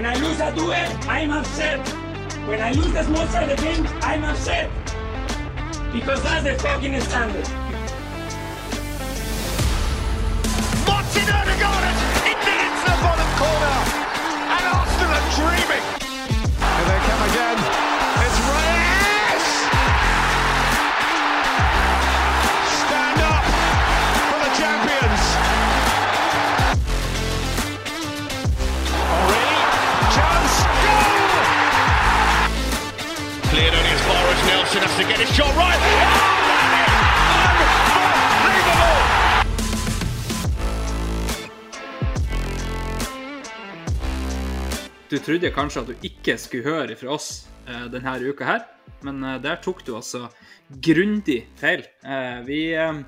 When I lose a duel, I'm upset. When I lose the small side of the game, I'm upset. Because that's the fucking standard. Martin Odegaard into into the bottom corner. And Arsenal are dreaming. Far has to get his shot right. Du trodde kanskje at du ikke skulle høre fra oss eh, denne uka her, men eh, der tok du altså grundig feil. Eh, vi eh,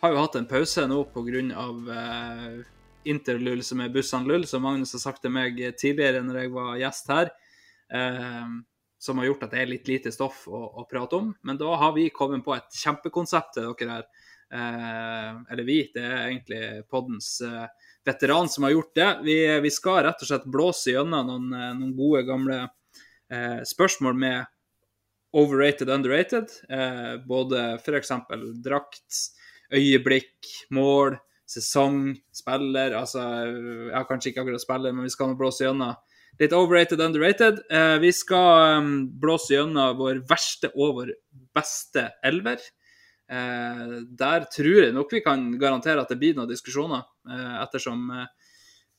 har jo hatt en pause nå pga. Eh, interlull som er Bussan Lull, som Magnus har sagt til meg tidligere når jeg var gjest her. Eh, som har gjort at det er litt lite stoff å, å prate om. Men da har vi kommet på et kjempekonsept til dere her. Eh, eller vi, det er egentlig poddens eh, veteran som har gjort det. Vi, vi skal rett og slett blåse gjennom noen, eh, noen gode, gamle eh, spørsmål med overrated, underrated. Eh, både f.eks. drakt, øyeblikk, mål, sesong, spiller. Altså, ja, kanskje ikke akkurat spiller, men vi skal nå blåse gjennom litt overrated, underrated. Eh, vi skal um, blåse gjennom vår verste og vår beste elver. Eh, der tror jeg nok vi kan garantere at det blir noen diskusjoner, eh, ettersom eh,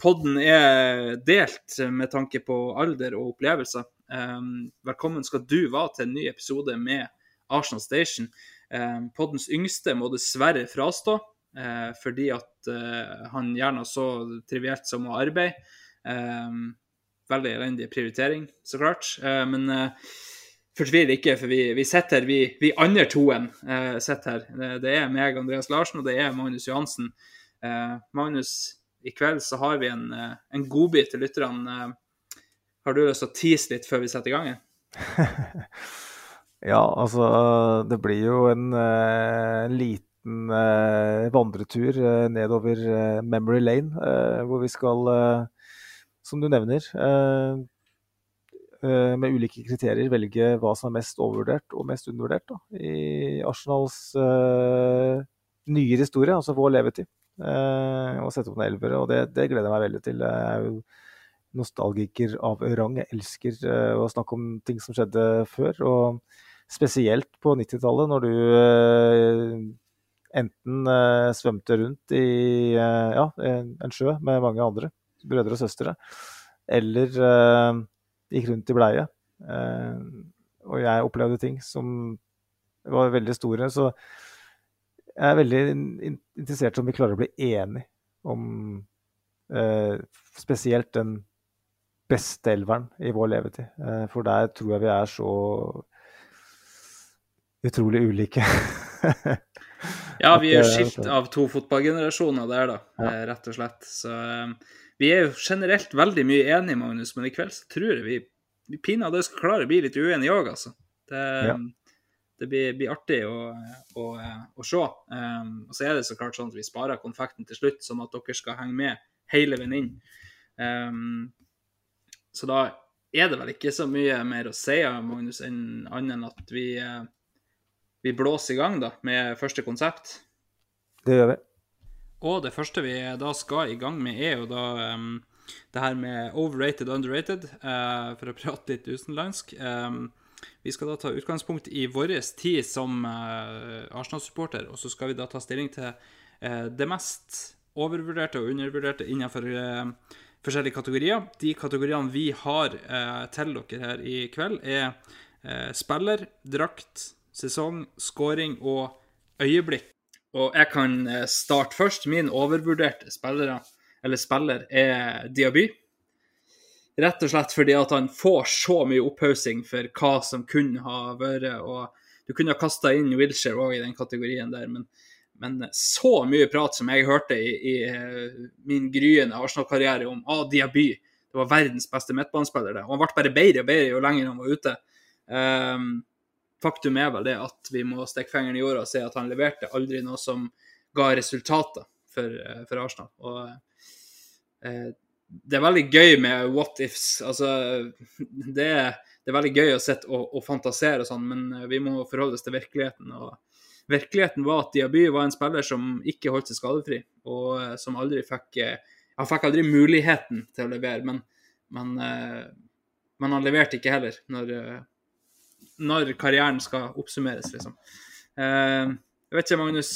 podden er delt med tanke på alder og opplevelser. Eh, velkommen skal du være til en ny episode med Arsenal Station. Eh, poddens yngste må dessverre frastå, eh, fordi at eh, han gjerne så trivielt som å arbeide. Veldig elendig prioritering, så klart. Eh, men eh, fortvil ikke, for vi, vi sitter her, vi, vi andre toen eh, sitter her. Det, er meg, Andreas Larsen, og det er Magnus Johansen. Magnus, i kveld så har vi en, en godbit til lytterne. Har du lyst til å tease litt før vi setter i gang? Ja, altså det blir jo en uh, liten eh, vandretur nedover Memory Lane, hvor vi skal, som du nevner, eh, eh, med ulike kriterier velge hva som er mest overvurdert og mest undervurdert da, i Arsenals eh, nyere historie, altså vår levetid. Og sette opp noen elvere, og det, det gleder jeg meg veldig til. Jeg er jo nostalgiker av rang. Jeg elsker å snakke om ting som skjedde før. og Spesielt på 90-tallet, når du enten svømte rundt i ja, en sjø med mange andre brødre og søstre, eller eh, gikk rundt i bleie. Eh, og jeg opplevde ting som var veldig store. Så jeg er veldig interessert i om vi klarer å bli enige om eh, spesielt den beste elveren i vår levetid. Eh, for der tror jeg vi er så utrolig ulike. Ja, vi er jo eh, skilt av to fotballgenerasjoner der, da, ja. rett og slett. Så eh, vi er jo generelt veldig mye enige, Magnus, men i kveld så tror jeg vi, vi pinadø skal klare å bli litt uenige òg, altså. Det, Ja. det blir, blir artig å, å, å se. Um, og så er det så klart sånn at vi sparer konfekten til slutt, sånn at dere skal henge med hele veien inn. Um, så da er det vel ikke så mye mer å si, Magnus, enn annet enn at vi, eh, vi blåser i gang da, med første konsept. Det gjør vi. Og det første vi da skal i gang med, er jo da um, det her med overrated, underrated, uh, for å prate litt utenlandsk. Um, vi skal da ta utgangspunkt i vår tid som uh, Arsenal-supporter, og så skal vi da ta stilling til uh, det mest overvurderte og undervurderte innenfor uh, forskjellige kategorier. De kategoriene vi har til dere her i kveld, er spiller, drakt, sesong, scoring og øyeblikk. Og jeg kan eh, starte først. Min overvurderte spillere, eller spiller er Diaby. Rett og slett fordi at han får så mye opphaussing for hva som kunne ha vært. og Du kunne ha kasta inn Wilshere òg i den kategorien der, men, men, så mye prat som jeg hørte i, i eh, min gryende Arsenal-karriere om ah, Diaby, det var verdens beste midtbanespiller. Og han ble bare bedre og bedre jo lenger han var ute. Um, faktum er vel det at vi må stikke fingeren i jorda og se at han leverte aldri noe som ga resultater for, eh, for Arsenal. Og eh, det er veldig gøy med what ifs. Altså, det, det er veldig gøy å sitte og, og, fantasere og sånn, men eh, vi må forholde oss til virkeligheten. og Virkeligheten var at Diaby var en spiller som ikke holdt seg skadefri, og eh, som aldri fikk Han fikk aldri muligheten til å levere, men, men, men han leverte ikke heller når, når karrieren skal oppsummeres, liksom. Jeg vet ikke, Magnus,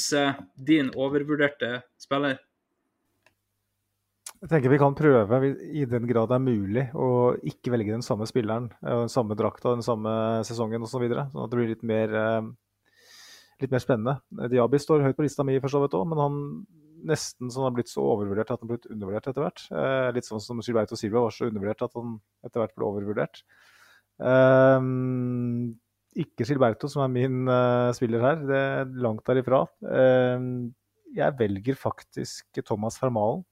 din overvurderte spiller? Jeg tenker Vi kan prøve, i den grad det er mulig, å ikke velge den samme spilleren, den samme drakta, den samme sesongen osv. Så videre, sånn at det blir litt mer, eh, litt mer spennende. Diaby står høyt på lista mi, for så vidt òg, men han nesten sånn har blitt så overvurdert at han har blitt undervurdert etter hvert. Eh, litt sånn som Gilberto Silva var så undervurdert at han etter hvert ble overvurdert. Um, ikke Gilberto, som er min uh, spiller her. Det er langt derifra. Um, jeg velger faktisk Thomas Fermalen.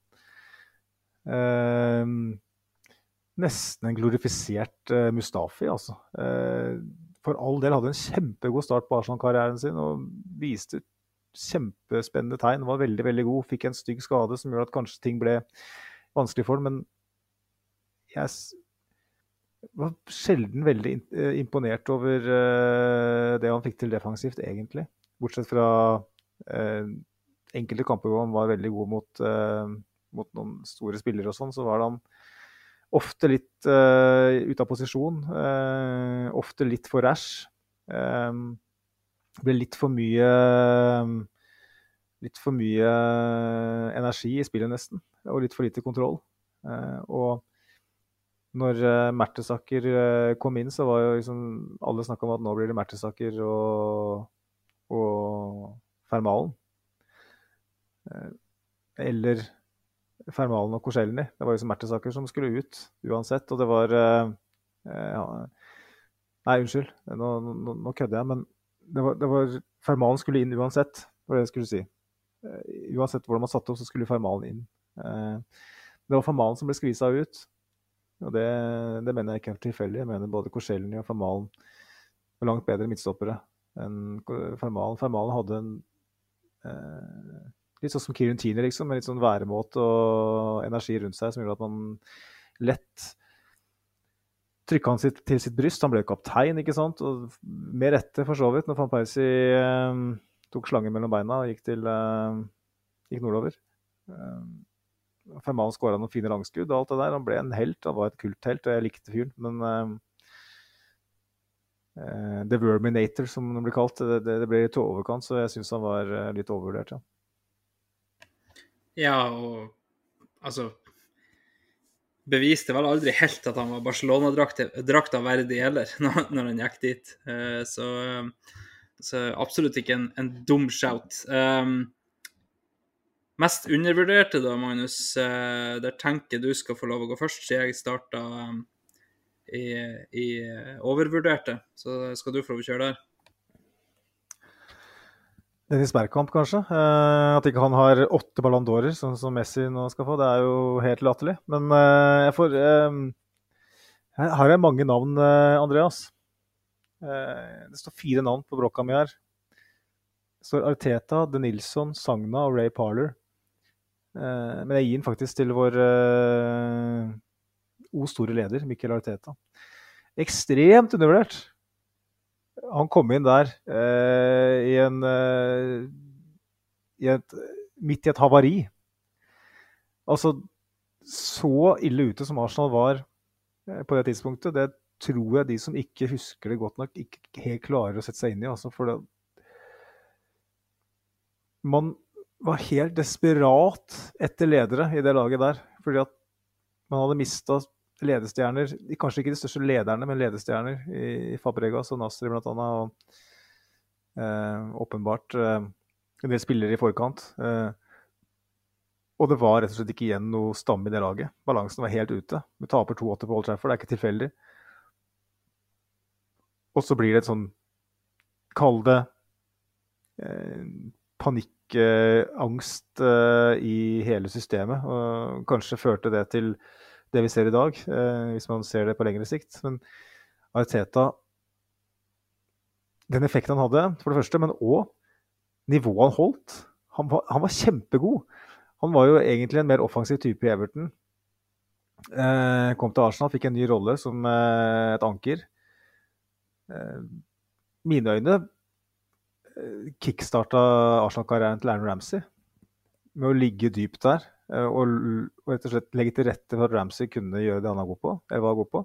Um, nesten en glorifisert uh, Mustafi, altså. Uh, for all del hadde en kjempegod start på Arsenal-karrieren sin og viste kjempespennende tegn. Var veldig veldig god. Fikk en stygg skade som gjør at kanskje ting ble vanskelig for ham. Men jeg var sjelden veldig imponert over det han fikk til defensivt, egentlig. Bortsett fra enkelte kamper hvor han var veldig god mot mot noen store spillere og sånn, så var han ofte litt eh, ute av posisjon. Uh, ofte litt for rash. Ble litt for mye Litt for mye energi i spillet, nesten. Og litt for lite kontroll. Og når uh, Mertesaker uh, kom inn, så var jo liksom alle snakka om at nå blir det Mertesaker og, og Fermalen. Uh, eller Fermalen og Korselny. Det var liksom Mertesaker som skulle ut uansett. Og det var eh, ja, Nei, unnskyld, nå, nå, nå, kødder jeg. Men det var, det var, Fermalen skulle inn uansett, var det jeg skulle si. Uansett hvordan man satte opp, så skulle Fermalen inn. Det var Fermalen som ble skvisa ut. Og det, det, mener jeg ikke er tilfeldig. Jeg mener både Korselny og Fermalen var langt bedre midtstoppere enn Fermalen. Fermalen hadde en eh, Litt sånn som Kirun Tini, liksom, med litt sånn væremåte og energi rundt seg som gjorde at man lett trykka han sitt, til sitt bryst. Han ble kaptein, ikke sant. Og med rette, for så vidt, når van Persie eh, tok slangen mellom beina og gikk, til, eh, gikk nordover. Eh, Ferman skåra noen fine langskudd og alt det der. Han ble en helt, han var et kulthelt, og jeg likte fyren. Men eh The Verminator, som han blir kalt, det, det, det ble litt overkant, så jeg syns han var eh, litt overvurdert. ja. Ja, og altså Beviste vel aldri helt at han var Barcelona-drakta verdig heller, når, når, han gikk dit. Uh, så, så, absolutt ikke en, en dum shout. Um, mest undervurderte, da, Magnus? Uh, der tenker du skal få lov å gå først, siden jeg starta um, i, i overvurderte. Så skal du få lov å kjøre der. Dennis Bergkamp, kanskje. At ikke han har åtte Ballon d'Orer, sånn som Messi nå skal få. Det er jo helt latterlig. Men jeg får uh, Her har jeg mange navn, Andreas. det står fire navn på brokka mi her. Det står Arteta, De Nilsson, Sagna og Ray Parler. Men jeg gir den faktisk til vår O store leder, Mikkel Arteta. Ekstremt undervurdert han kom inn der eh, i en, eh, i et, midt i et havari. Altså, så ille ute som Arsenal var eh, på det tidspunktet, det tror jeg de som ikke husker det godt nok, ikke helt klarer å sette seg inn i. Altså, for det, man var helt desperat etter ledere i det laget der. Fordi at man hadde mista ledestjerner, kanskje ikke de største lederne, men ledestjerner i Fabregas og Nasri bl.a. Og eh, åpenbart eh, en del spillere i forkant. Eh, Og det var rett og slett ikke igjen noe stamme i det laget. Balansen var helt ute. Vi taper 2-8 på Old Trafford, det er ikke tilfeldig. Og så blir det et sånn Kall det eh, panikkangst eh, i hele systemet. Og kanskje førte det til det vi ser i dag, eh, hvis man ser det på lengre sikt. Men Arteta Den effekten han hadde, for det første, men òg nivået han holdt. Han var, han var, kjempegod. Han var jo egentlig en mer offensiv type i Everton. Eh, kom til Arsenal, fikk en ny rolle som eh, et anker. Eh, mine øyne eh, kickstarta Arsenal-karrieren til Aaron Ramsey med å ligge dypt der eh, og, og, rett og slett legge til rette for at Ramsey kunne gjøre det han er god på. Eller var god på.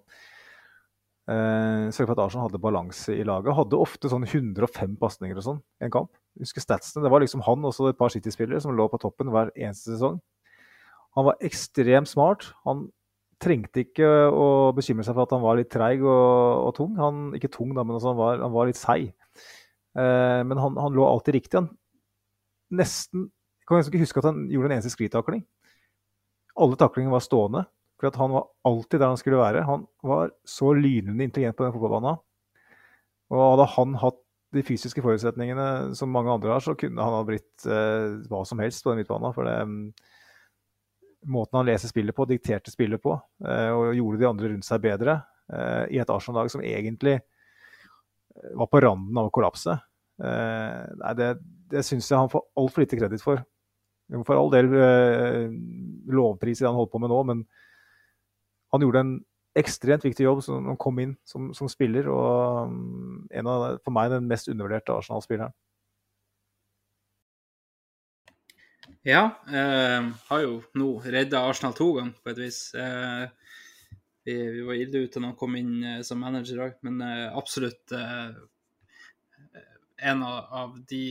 Eh, Sørge for at Arsenal hadde balanse i laget. Hadde ofte sånn 105 pasninger sånn i en kamp. Husker statsene. Det var liksom han og et par City-spillere som lå på toppen hver eneste sesong. Han var ekstremt smart. Han trengte ikke å bekymre seg for at han var litt treig og, og, tung. Han, ikke tung, da, men altså han, var, han, var, litt seig. Eh, men han, han, lå alltid riktig. Han nesten Jeg kan ikke huske at han gjorde en eneste sklitakling. Alle taklingene var stående. For han var alltid der han skulle være. Han var så lynende intelligent på den fotballbanen. Og hadde han hatt de fysiske forutsetningene som mange andre har, så kunne han ha blitt eh, hva som helst på den midtbanen. For det, um, måten han leser spillet på, dikterte spillet på, eh, og gjorde de andre rundt seg bedre eh, i et Arsenal-lag som egentlig var på randen av å kollapse. Eh, nei, det, det syns jeg han får altfor lite kreditt for. Han får all del eh, lovpris i det han holder på med nå, men han gjorde en ekstremt viktig jobb som han kom inn som, som spiller, og um, en av, for meg den mest undervurderte Arsenal-spilleren. Ja, eh, har jo nå redda Arsenal to ganger, på et vis. Eh, vi, vi, var ille ute når han kom inn eh, som manager òg, men eh, absolutt eh, en av, av, de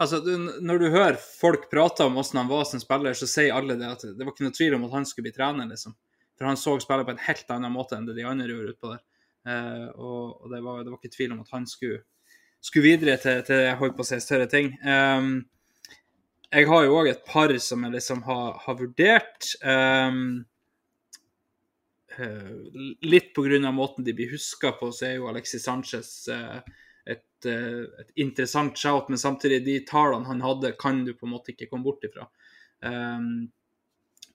Altså, du, Når du hører folk prate om hvordan han var som spiller, så sier alle det at det var ikke noe tvil om at han skulle bli trener, liksom. For han så spillet på en helt annen måte enn det de andre gjorde utpå der. Uh, og, og det, var, det, var, ikke tvil om at han skulle, skulle videre til, til holdt på å si større ting. Um, jeg har jo òg et par som jeg liksom har, har vurdert. Um, litt pga. måten de blir huska på, så er jo Alexis Sanchez uh, et, et, interessant shout, men samtidig, de tallene han hadde, kan du på en måte ikke komme bort ifra.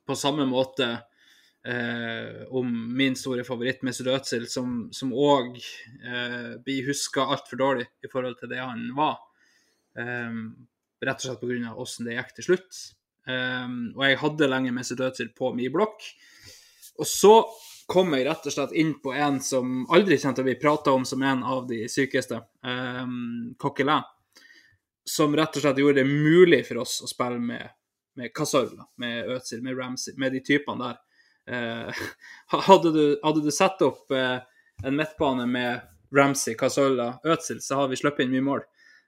På samme måte eh, om min store favoritt Mesut Özil, som òg eh, blir huska altfor dårlig i forhold til det han var. Eh, rett og slett pga. hvordan det gikk til slutt. Um, og jeg hadde lenge Mesut Özil på min blokk. Og så kom jeg rett og slett inn på en som aldri kommer til å bli prata om som en av de sykeste, um, Coquelin. Som rett og slett gjorde det mulig for oss å spille med, med Cazorla, med Özil, med Ramsey, med de typene der. Eh, hadde, du, hadde, du, satt opp eh, en midtbane med Ramsey, Casola, Özil, så hadde vi sluppet inn mye mål.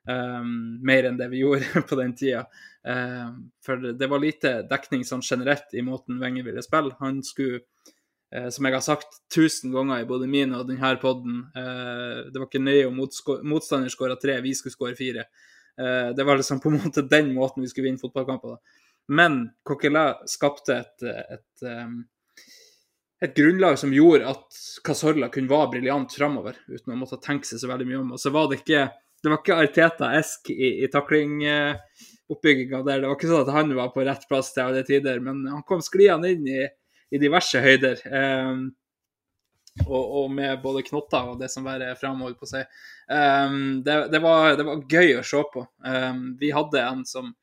Um, mer enn det vi gjorde på den tida. Um, for det var lite dekning sånn generelt i måten Wenger ville spille. Han skulle, uh, som jeg har sagt tusen ganger i både min og denne poden, uh, det var ikke nøye om motstander skåra tre, vi skulle skåre fire. Uh, det var liksom på en måte den måten vi skulle vinne fotballkamper. Men Coquelin skapte et, et um, et grunnlag som gjorde at Casorla kunne være briljant framover, uten å måtte tenke seg så veldig mye om. Og så var det ikke det var ikke Arteta-esk i, i taklingoppbygginga der. Det var ikke sånn at han var på rett plass til alle tider, men han kom skliende inn i, i diverse høyder. Um, og, og, med både knotter og det som verre framover på seg. Um, det, det, var, det, var, gøy å se på. Um, vi hadde en som,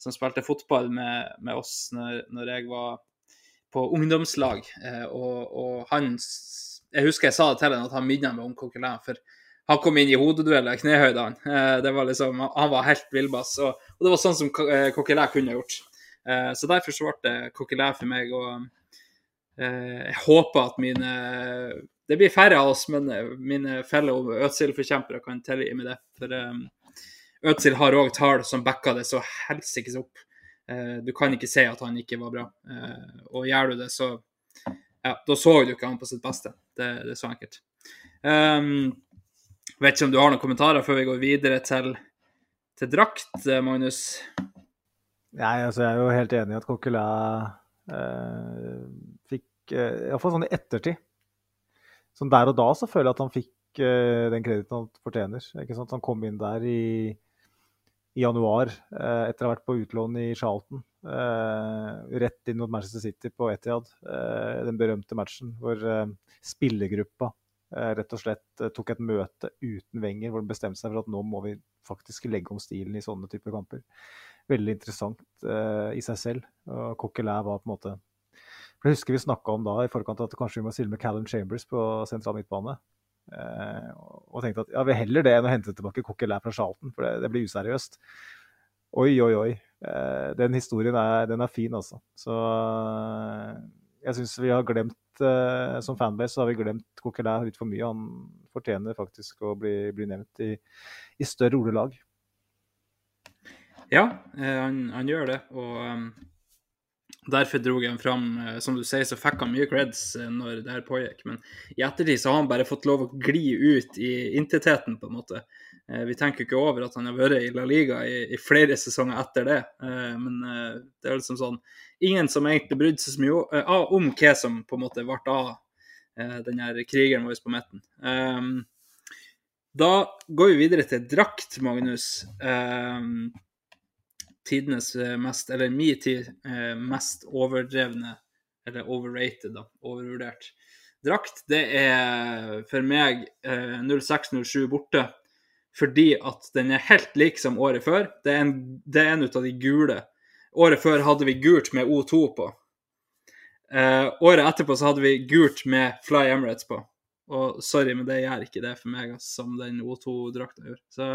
som spilte fotball med, med oss når, når jeg var på ungdomslag. uh, og, og, han Jeg husker jeg sa det til ham at han minnet meg om Coquelin. For han kom inn i hodedueller, knehøydene. Eh, det var liksom, han var helt villbass. Og, og, det var sånn som eh, Coquelin kunne gjort. Så derfor så ble det Coquelin for meg. og jeg håper at mine Det blir færre av oss, men mine fellow Øtzil-forkjempere kan tilgi meg det. For Øtzil har òg tall som backer det så helsikes opp. Eh, du kan ikke si at han ikke var bra. Eh, og gjør du det, så ja, da så du ikke han på sitt beste. Det, det er så enkelt. Um, vet ikke om du har noen kommentarer før vi går videre til, til drakt, eh, Magnus? Nei, altså jeg er jo helt enig i at Coquelin eh, fikk eh, Iallfall sånn i ettertid. Sånn der og da så føler jeg at han fikk eh, den krediten han fortjener. Ikke sant? Han kom inn der i, i januar eh, etter å ha vært på utlån i Charlton. Eh, rett inn mot Manchester City på Etiad. Eh, den berømte matchen hvor spillergruppa rett og slett eh, tok et møte uten Wenger, hvor de bestemte seg for at nå må vi faktisk legge om stilen i sånne typer kamper. Veldig interessant eh, i seg selv. Og Coquelin var på en måte for Jeg husker vi snakka om da i forkant at kanskje vi må stille med Callum Chambers på sentral midtbane. Eh, og tenkte at ja, vi heller det enn å hente tilbake Coquelin fra Charlton, for det, det blir useriøst. Oi, oi, oi. Eh, den historien er, den er fin, altså. Så eh, jeg syns vi har glemt eh, Som fanbase så har vi glemt Coquelin litt for mye. Han fortjener faktisk å bli, bli nevnt i, i større ordelag. Ja, eh, han, han gjør det. Og um, derfor dro han fram. eh, Som du sier, så fikk han mye creds eh, når det her pågikk. Men i ettertid så har han bare fått lov å gli ut i intetheten, på en måte. Eh, Vi tenker ikke over at han har vært i La Liga i, i flere sesonger etter det. Men det er liksom sånn Ingen som egentlig brydde seg så mye om hva som på en måte ble av den her krigeren vår på midten. Um, Da går vi videre til drakt, Magnus. Tidenes eh, mest, eller min tid, eh, mest overdrevne, eller overrated, da, overvurdert. Drakt, det er for meg eh, 06-07 borte, fordi at den er helt lik som året før. Det er en, det er en ut av de gule. Året før hadde vi gult med O2 på. Eh, året etterpå så hadde vi gult med Fly Emirates på. Og sorry, men det gjør ikke det for meg, som den O2-drakta gjør. Så,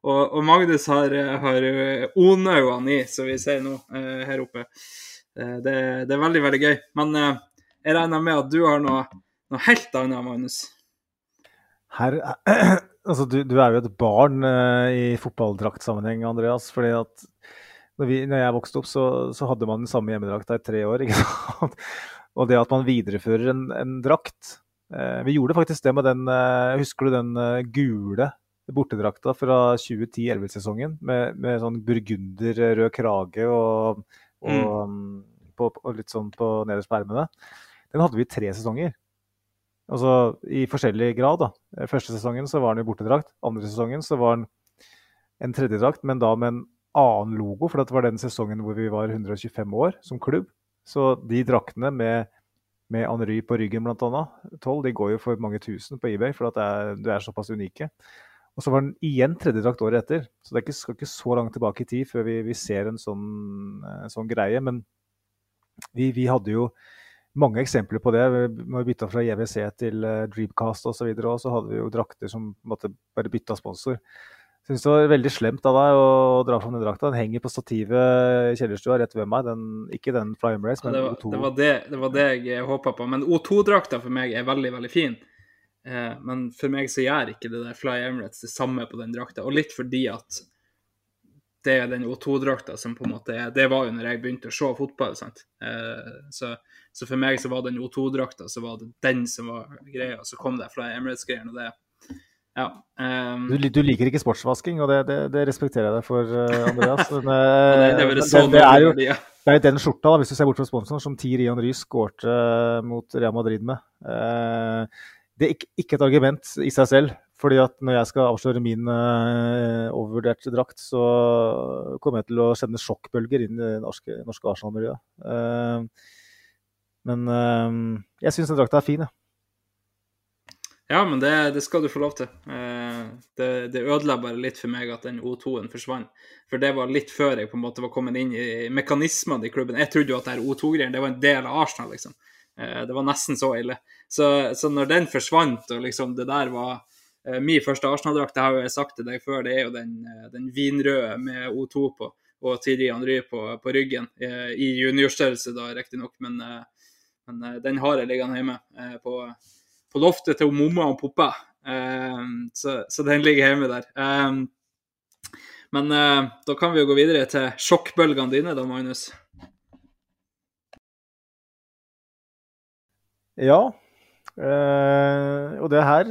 og, og Magnus har, eh, har onaugene i, som vi sier nå eh, her oppe. Eh, det, det er veldig, veldig gøy. Men eh, jeg regner med at du har noe, noe helt annet, Magnus. Her, altså du, du er jo et barn eh, i fotballdraktsammenheng, Andreas. fordi at når, vi, når jeg vokste opp, så, så hadde man den samme hjemmedrakta i tre år. ikke sant? Og det at man viderefører en, en drakt eh, Vi gjorde faktisk det med den eh, Husker du den eh, gule bortedrakta fra 2010-11-sesongen? Med, med sånn burgunderrød krage og, og, mm, på, og litt sånn på nederst på ermene. Den hadde vi i tre sesonger. Altså i forskjellig grad, da. Første sesongen så var den i bortedrakt. Andre sesongen så var den en tredjedrakt, men da med en annen logo, for det var den sesongen hvor vi var 125 år som klubb. Så de draktene med, med Henry på ryggen bl.a., 12, de går jo for mange tusen på eBay, for at det er, de er såpass unike. Og så var den igjen tredjedrakt året etter, så det ikke, skal ikke så langt tilbake i tid før vi, vi ser en sånn, en sånn greie. Men vi, vi hadde jo mange eksempler på det. Når vi bytta fra JWC til uh, Dreamcast osv., og, og så hadde vi jo drakter som måtte bare bytta sponsor. Syns det var veldig slemt av deg å dra fram den drakta. Den henger på stativet i kjellerstua rett ved meg. Den, ikke den Fly Emirates, men det, var, O2. det, var det, det var det jeg håpa på. Men O2-drakta for meg er veldig, veldig fin. Eh, men for meg så gjør ikke det der Fly Emirates det samme på den drakta. Og litt fordi at det er den O2-drakta som på en måte er Det var jo når jeg begynte å se fotball, sant. Eh, så, så for meg så var den O2-drakta så var det den som var greia. Så kom det Fly Emirates-greien, og det Ja. um, Du, du liker ikke sportsvasking, og det, det, det respekterer jeg deg for, eh, Andreas. Men, og det, det, er eh, det, er jo det er den skjorta, da, hvis du ser bort fra sponsoren, som Tier Ion Rys skårte eh, mot Real Madrid med. Eh, Det er ikke, et argument i seg selv. fordi at når jeg skal avsløre min eh, overvurderte drakt, så kommer jeg til å sende sjokkbølger inn i det norske, norske Arsenal-miljøet. Eh, men eh, jeg syns den drakta er fin, jeg. Ja, men det, det skal du få lov til. Eh, det, det ødela bare litt for meg at den O2-en forsvant. For det var litt før jeg på en måte var kommet inn i mekanismene i klubben. Jeg trodde jo at det her O2-greien det var en del av Arsenal, liksom. Eh, det var nesten så ille. Så, så når den forsvant, og liksom det der var eh, Min første Arsenal-drakt, det har jo jeg sagt til deg før, det er jo den, den vinrøde med O2 på, og Thierry Henry på, på ryggen. I juniorstørrelse, da, riktignok, men, men den har jeg liggende hjemme på på loftet til mamma og poppa. Um, så, så, den ligger hjemme der. Um, men uh, da kan vi jo gå videre til sjokkbølgene dine, da, Magnus. Ja. Eh, og det her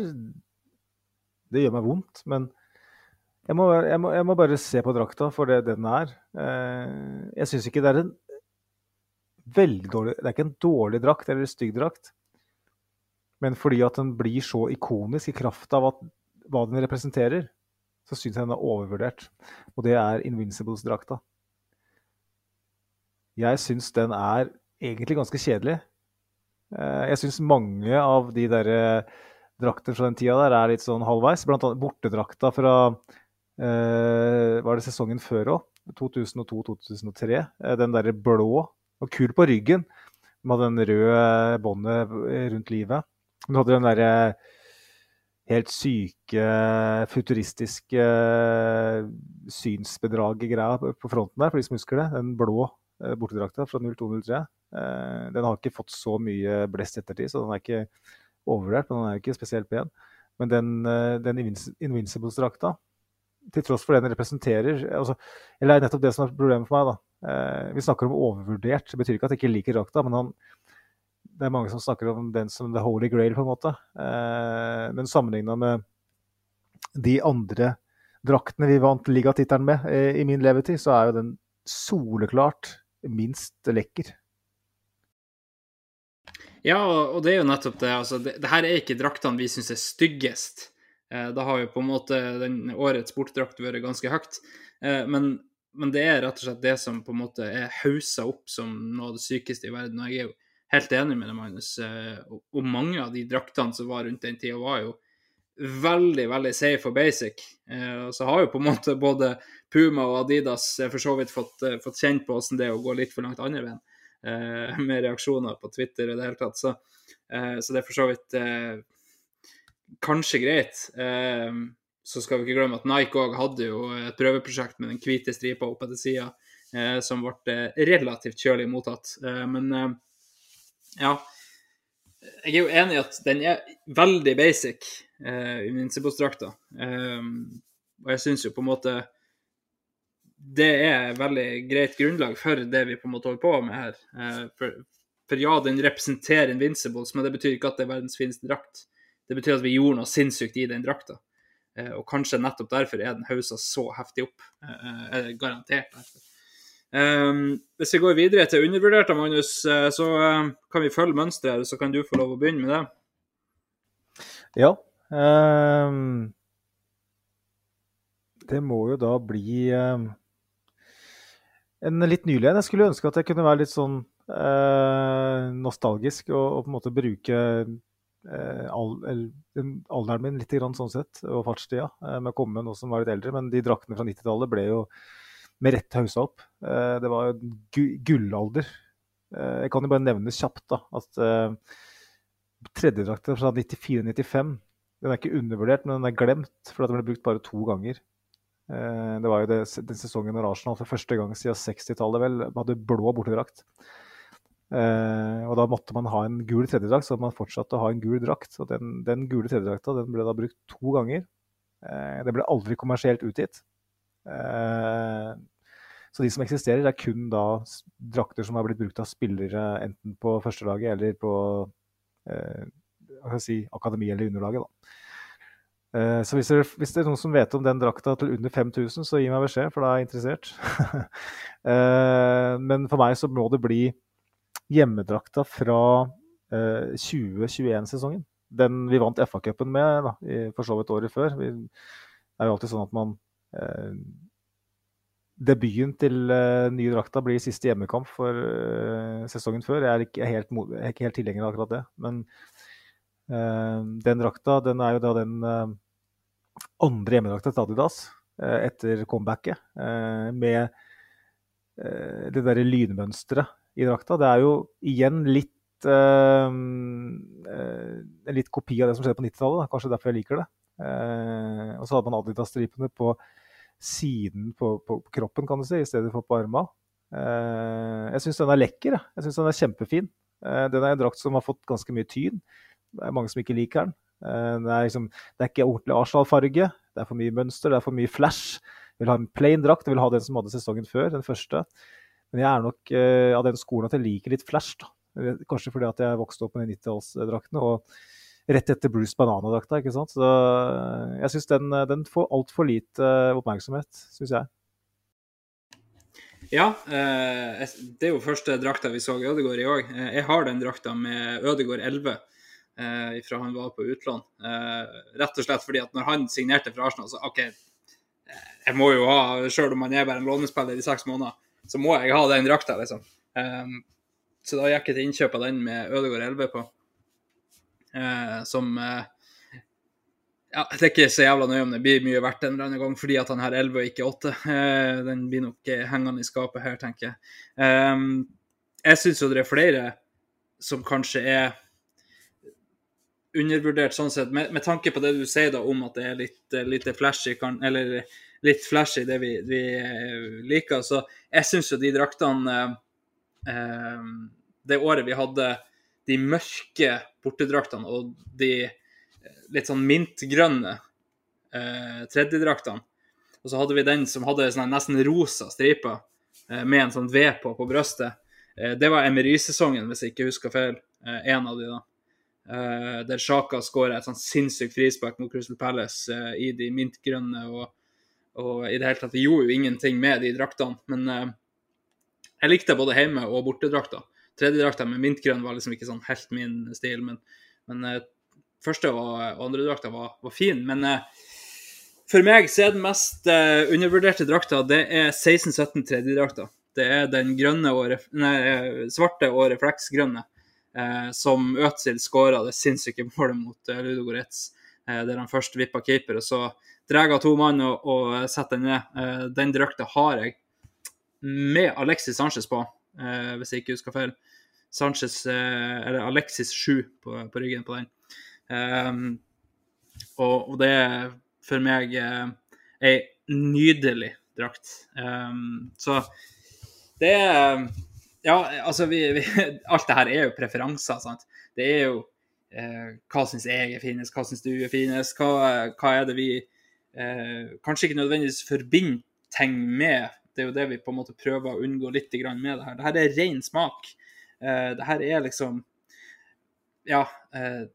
Det gjør meg vondt, men Jeg må, jeg, må, jeg må, bare se på drakta for det den er. Eh, jeg syns ikke det er en veldig dårlig Det er ikke en dårlig drakt eller en stygg drakt. Men fordi at den blir så ikonisk i kraft av at, hva den representerer, så syns jeg den er overvurdert. Og det er Invincibles-drakta. Jeg syns den er egentlig ganske kjedelig. Eh, jeg syns mange av de der draktene fra den tida der er litt sånn halvveis. Blant annet bortedrakta fra eh, Var det sesongen før òg? 2002-2003. Eh, den derre blå og kul på ryggen med den røde båndet rundt livet. Du hadde den derre helt syke, futuristiske synsbedraget-greia på fronten der, for de som husker det. Den blå eh, bortedrakta fra 0203. Den har ikke fått så mye blest ettertid, så den er ikke overvurdert, men den er jo ikke spesielt pen. Men den, den Invincibles-drakta til tross for det den representerer altså, Eller det er nettopp det som er problemet for meg. da. Eh, vi snakker om overvurdert. Det betyr ikke at jeg ikke liker drakta, men han, det er mange som snakker om den som the holy grail, på en måte. Eh, men sammenligna med de andre draktene vi vant ligatittelen med eh, i min levetid, så er jo den soleklart minst lekker. Ja, og det er jo nettopp det. Altså, det, det her er ikke draktene vi syns er styggest. Eh, da har jo på en måte den årets bortdrakt vært ganske høyt. Eh, men, men, det er rett og slett det som på en måte er haussa opp som noe av det sykeste i verden. Og jeg er jo helt enig med deg, Magnus. Eh, og mange av de draktene som var rundt den tida, var jo veldig, veldig safe og basic. Og så har jo på en måte både Puma og Adidas for så vidt fått, fått kjent på hvordan det er å gå litt for langt andre veien. Med reaksjoner på Twitter og det hele tatt. Så, så det er for så vidt kanskje greit. Eh, så skal vi ikke glemme at Nike òg hadde jo et prøveprosjekt med den hvite stripa opp etter sida, eh, som ble eh, relativt kjølig mottatt. Eh, men eh, ja. Jeg er jo enig i at den er veldig basic, eh, Invincibles-drakta. Eh, og jeg syns jo på en måte det er veldig greit grunnlag for det vi på en måte holder på med her. For, for ja, den representerer Invincibles, men det betyr ikke at det er verdens fineste drakt. Det betyr at vi gjorde noe sinnssykt i den drakta. Eh, og kanskje nettopp derfor er den hausa så heftig opp. Eh, garantert derfor. Um, hvis vi går videre til undervurderte, Magnus, uh, så uh, kan vi følge mønsteret. Så kan du få lov å begynne med det. Ja. Um, det må jo da bli um, en litt nylig en. Jeg skulle ønske at jeg kunne være litt sånn uh, nostalgisk og, og, på en måte bruke Eh, alderen min litt grann, sånn sett, og fartstida uh, med å komme med noe som var litt eldre. Men de draktene fra 90-tallet ble jo med rett hausa opp. Eh, det var jo gullalder. Jeg kan jo bare nevne kjapt da, at tredjedrakta fra 94-95 den er ikke undervurdert, men den er glemt, for den ble brukt bare to ganger. Det var jo det, den sesongen når Arsenal for første gang siden 60-tallet vel hadde blå bortedrakt. Eh, og da måtte man ha en gul tredjedrakt, så man fortsatte å ha en gul drakt. Og den, den gule tredjedrakta den ble da brukt to ganger. den ble aldri kommersielt utgitt. Eh, så de som eksisterer, er kun da drakter som har blitt brukt av spillere enten på førstelaget eller på eh, si, akademi eller underlaget. da. Eh, så hvis det, hvis det, er noen som vet om den drakta til under 5000, så gi meg beskjed, for da er jeg interessert. men for meg så må det bli hjemmedrakta fra eh, 2021-sesongen. Den vi vant FA-cupen med da, for så vidt året før. Vi, det er jo alltid sånn at man Debuten til uh, nye drakta blir siste hjemmekamp for uh, sesongen før. Jeg er ikke helt, jeg helt tilhenger av akkurat det. Men uh, den drakta den er jo da den andre hjemmedrakta til Adidas etter comebacket. med det derre lynmønsteret i drakta. Det er jo igjen litt en litt kopi av det som skjedde på 90-tallet. Kanskje derfor jeg liker det. Og så hadde man Adidas-stripene på siden på, på, kroppen, kan du si, i stedet for på armene. Eh, jeg syns den er lekker. Jeg syns den er kjempefin. den er en drakt som har fått ganske mye tyn. Det er mange som ikke liker den. Det er, liksom, det er ikke ordentlig Arsenal-farge. Det er for mye mønster, det er for mye flash. Jeg vil ha en plain drakt. Jeg vil ha den som hadde sesongen før, den første. Men jeg er nok uh, av den skolen at jeg liker litt flash. da. Kanskje fordi at jeg vokste opp med 90-tallsdraktene. Og rett etter Bruce Banana-drakta. ikke sant? Så eh, jeg syns den, den får altfor lite oppmerksomhet, syns jeg. Ja, eh, det er jo første drakta vi så Ødegård i. Eh, jeg har den drakta med Ødegård 11 eh, fra han var på utlån. Eh, rett og slett fordi at når han signerte for Arsenal, så OK, jeg må jo ha, sjøl om han er bare en lånespiller i seks måneder, så må jeg ha den drakta, liksom. Eh, så da gikk jeg til innkjøp av den med Ødegård 11 på, eh, som ja, Det er ikke så jævla nøye om det blir mye verdt en eller annen gang fordi at han har 11 og ikke 8. Eh, den blir nok hengende i skapet her, tenker jeg. Eh, jeg syns jo det er flere som kanskje er undervurdert sånn sett, med, med, tanke på det du sier da om at det er litt, litt flashy, kan, eller litt flashy det vi, vi liker. Så jeg syns jo de draktene eh, Det året vi hadde de mørke bortedraktene og de litt sånn mintgrønne eh, tredjedraktene. Og så hadde vi den som hadde nesten rosa striper eh, med en sånn V på på brystet. Eh, det var Emery-sesongen, hvis jeg ikke husker feil. Eh, en av de da. Eh, der Sjaka skåra et sånn sinnssykt frispark mot Crystal Palace eh, i de mintgrønne. Og, og, i det hele tatt, vi gjorde jo ingenting med de draktene. Men jeg likte både hjemme- og bortedrakta. Tredjedrakta med mintgrønn var liksom ikke sånn helt min stil, men, men første og, og andre drakta var, var fin. Men uh, for meg så er den mest uh, undervurderte drakta det er 16-17 tredjedrakta. Det er den grønne og nei, eh, svarte og refleksgrønne uh, som Øtzil skåra det sinnssyke målet mot uh, Ludogorets, der han først vippa keeper, og så drar to mann og, og setter den ned. den drakta har jeg med Alexis Sanchez på, hvis jeg ikke husker feil. Sanchez, eller Alexis 7 på, på ryggen på den. Um, og, og, det er for meg uh, ei nydelig drakt. Um, så det er Ja, altså vi, vi, Alt det her er jo preferanser, sant. Det er jo uh, hva syns jeg er finest, hva syns du er finest, hva, hva er det vi uh, kanskje ikke nødvendigvis forbinder ting med. Det er jo det vi på en måte prøver å unngå litt med det her. Det her er ren smak. Uh, det her er liksom Ja. Uh,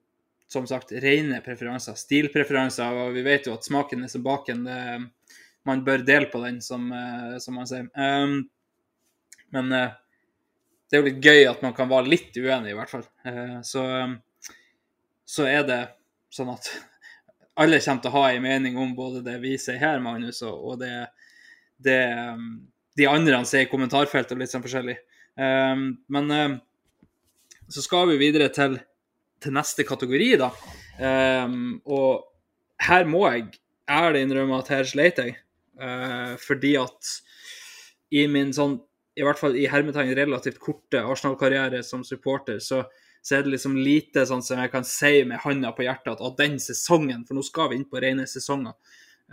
som sagt rene preferanser, stilpreferanser. Og vi vet jo at smaken er som baken. Det, man bør dele på den, som, uh, som man sier. Um, men det er jo litt gøy at man kan være litt uenig, i hvert fall. Så, um, så er det sånn at alle kommer til å ha en mening om både det vi sier her, Magnus, og, det, det um, de andre sier i kommentarfeltet, litt sånn forskjellig. Um, men um, så skal vi videre til til neste kategori, da. Um, og her må jeg ærlig innrømme at her sleit jeg. Uh, fordi at i min sånn, i hvert fall i hermetegn relativt korte Arsenal-karriere som supporter, så, så, er det liksom lite sånn som jeg kan si med handa på hjertet at, at den sesongen, for nå skal vi inn på rene sesonger,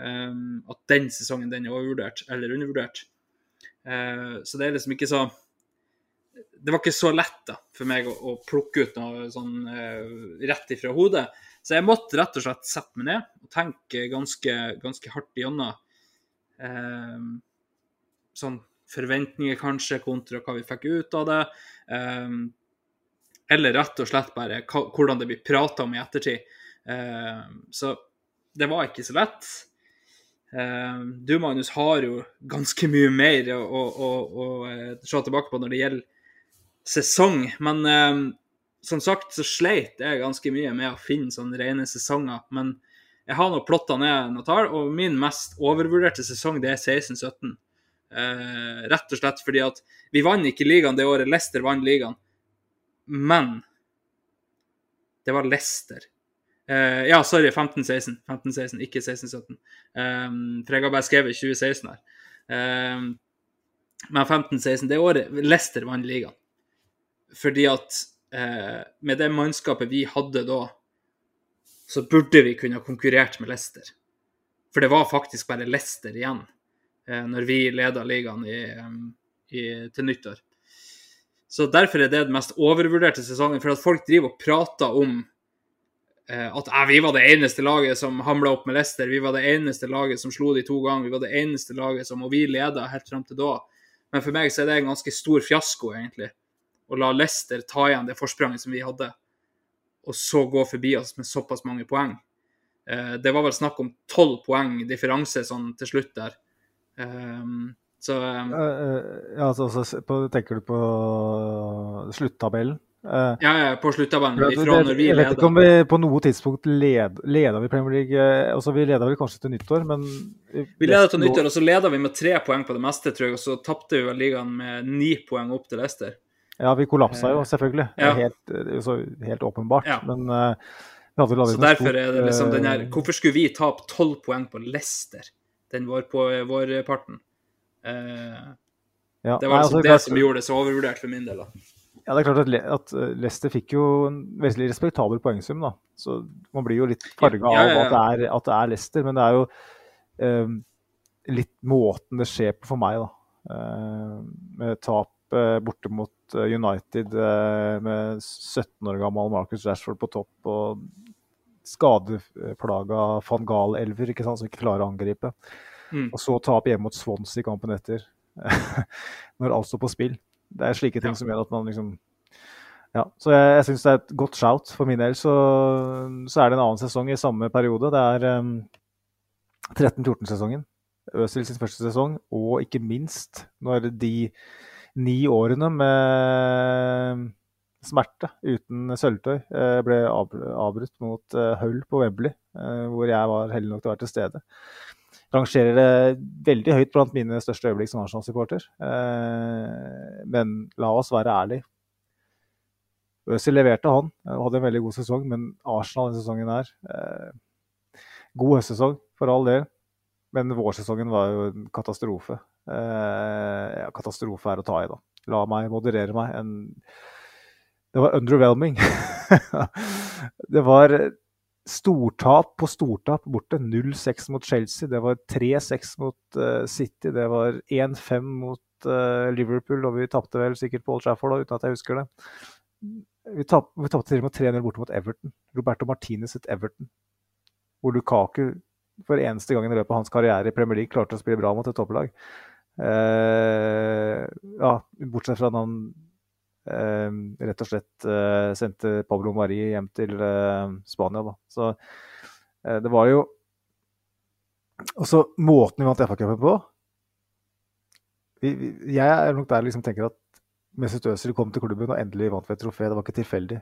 um, at den sesongen den er overvurdert eller undervurdert. Uh, så det er liksom ikke så det var ikke så lett da, for meg å, å plukke ut noe sånn uh, rett ifra hodet. Så jeg måtte rett og slett sette meg ned og tenke ganske, ganske hardt igjennom. Uh, sånn forventninger kanskje, kontra hva vi fikk ut av det. Uh, eller rett og slett bare hva, hvordan det blir prata om i ettertid. Så det var ikke så lett. Du, Magnus, har jo ganske mye mer å, å, å, å se tilbake på når det gjelder sesong. Men eh, som sagt så sleit jeg ganske mye med å finne sånne rene sesonger. Men jeg har nå plotta ned noen tall, og min mest overvurderte sesong det er 16-17. Uh, eh, rett og slett fordi at vi vant ikke ligaen det året Leicester vant ligaen. Men det var Leicester. Uh, ja, sorry, 15-16. 15-16, Ikke 16-17. Um, for jeg har bare skrevet 2016 her. Um, men 15-16, det året Leicester vant ligaen. Fordi at eh, med det mannskapet vi hadde da, så burde vi kunne ha konkurrert med Leicester. For det var faktisk bare Leicester igjen eh, når vi leda ligaen i, i, til nyttår. Så derfor er det den mest overvurderte sesongen. For at folk driver og prater om eh, at eh, vi var det eneste laget som hamla opp med Leicester. Vi var det eneste laget som slo de to ganger. Vi var det eneste laget som Og vi leda helt fram til da. Men for meg så er det en ganske stor fiasko, egentlig å la Leicester ta igjen det forspranget som vi hadde. og så gå forbi oss med såpass mange poeng. Eh, det var vel snakk om tolv poeng differanse sånn til slutt der. Um, så um, ja, altså, altså, på, tenker du på sluttabellen? Uh, ja, ja, på sluttabellen. Ja, det, når vi jeg vet ikke om vi på noe tidspunkt led, leda vi Premier League eh, altså Vi leda vel kanskje til nyttår, men Vi leda til nyttår, og så leda vi med tre poeng på det meste, tror jeg, og så tapte vi vel ligaen med ni poeng opp til Leicester. Ja, vi kollapsa jo, selvfølgelig. Ja. Helt, så, helt åpenbart. Ja. Men uh, vi hadde Så derfor er det liksom den her eh, Hvorfor skulle vi tape tolv poeng på Leicester? Den var på vårparten. Uh, ja, det nei, var altså, liksom det klart- som gjorde det så overvurdert for min del. da. Ja, det er klart at, Le- at eh, Leicester fikk jo en veldig respektabel poengsum, da. Så man blir jo litt farga ja, ja. av at det, er, at det er Leicester, men det er jo um, litt måten det skjer på for meg, da. Uh, med tap uh, borte mot eh, United eh, med 17 år gammel Marcus Rashford på topp og skadeplaga van Gahl-elver ikke sant, som ikke klarer å angripe. Mm. Og så tape hjemme mot Swansea i kampen etter, når alt står på spill. Det er slike ting Ja. som gjør at man liksom Ja, så jeg, jeg syns det er et godt shout. For min del så, så er det en annen sesong i samme periode. Det er um, 13-14-sesongen. Øzil sin første sesong, og ikke minst når de ni årene med smerte uten sølvtøy eh, ble avbrutt mot eh, Hull på Wembley, eh, hvor jeg var heldig nok til å være til stede. Rangerer det veldig høyt blant mine største øyeblikk som Arsenal-supporter. Men la oss være ærlige. Øzil leverte, han. Hadde en veldig god sesong, men Arsenal denne sesongen her God høstsesong, for all del. Men vårsesongen var jo en katastrofe. Eh, ja, katastrofe er å ta i, da. La meg moderere meg. En, det var underwhelming. det var stortap på stortap borte. 0-6 mot Chelsea. Det var 3-6 mot uh, City. Det var 1-5 mot uh, Liverpool, og vi tapte vel sikkert på Old Trafford uten at jeg husker det. Vi tap- vi tapte til og med 3-0 borte mot Everton. Roberto Martinez sitt Everton. Hvor Lukaku for eneste gang i løpet av hans karriere i Premier League klarte å spille bra mot et topplag. Eh, ja, bortsett fra at han eh, rett og slett eh, sendte Pablo Mari hjem til Spania. Da. Så det var jo også måten vi vant FA-cupen på. Vi, vi, jeg er nok der liksom tenker at Mesut Özil kom til klubben og endelig vant vi et trofé. Det var ikke tilfeldig.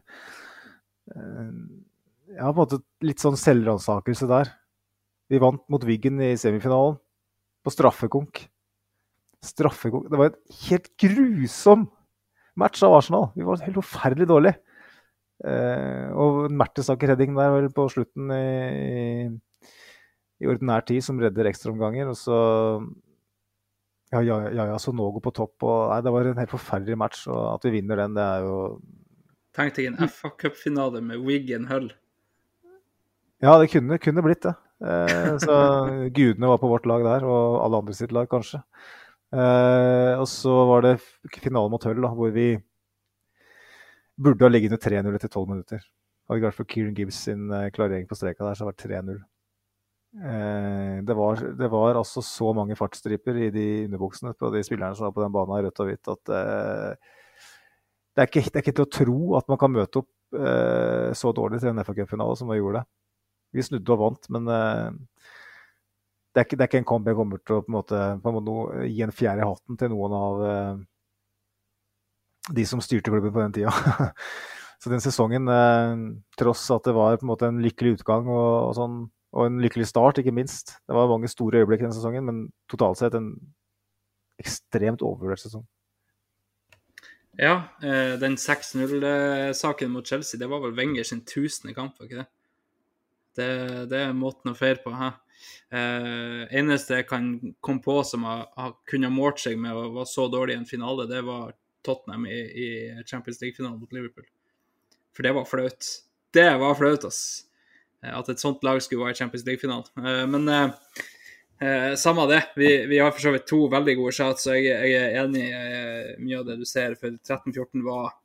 Jeg har på en måte litt sånn selvransakelse der. Vi vant mot Wiggen i semifinalen på straffekonk. Straffekonk Det var et helt grusom match av Arsenal. Vi var helt forferdelig dårlig. Eh, og en Mertesaker-heading der vel på slutten i, i ordinær tid som redder ekstraomganger. Og så ja, ja, ja, ja, Sonogo på topp. Og, nei, det var en helt forferdelig match. Og at vi vinner den, det er jo Tenk deg en FA-cupfinale med Wiggen Hull. Ja, det kunne, kunne blitt det. Eh, så gudene var på vårt lag der, og alle andre sitt lag, kanskje. Eh, og så var det finalen mot Hull, da, hvor vi burde ha ligget under 3-0 etter 12 minutter. Hadde det vært for Kieran Gibbs sin eh, klarering på streka der, så hadde det vært 3-0. Eh, det, var, det var altså så mange fartsstriper i de underbuksene på de spillerne som var på den banen i rødt og hvitt, at det, er ikke, det er ikke til å tro at man kan møte opp så dårlig til en FA-cupfinale som vi gjorde det. Vi snudde og vant, men det, er ikke, det er ikke en kamp jeg kommer til å på en måte, på en måte gi en fjær i hatten til noen av uh, de som styrte klubben på den tida. Så den sesongen, uh, tross at det var på en måte en lykkelig utgang og, og, sånn, og en lykkelig start, ikke minst Det var mange store øyeblikk den sesongen, men totalt sett en ekstremt overvurdert sesong. Ja, eh, den 6-0-saken mot Chelsea, det var vel Wenger sin tusende kamp, var ikke det? Det, det er måten å feire på. Hæ? Eh, eneste jeg kan komme på som har, har kunne ha målt seg med å være så dårlig i en finale, det var Tottenham i, i Champions League-finalen mot Liverpool. For det var flaut. Det var flaut, ass. Eh, At et sånt lag skulle være i Champions League-finalen. Eh, men eh, eh, samme det. Vi, vi har for så vidt to veldig gode shots, og jeg, jeg er enig i eh, mye av det du ser. For 13-14 var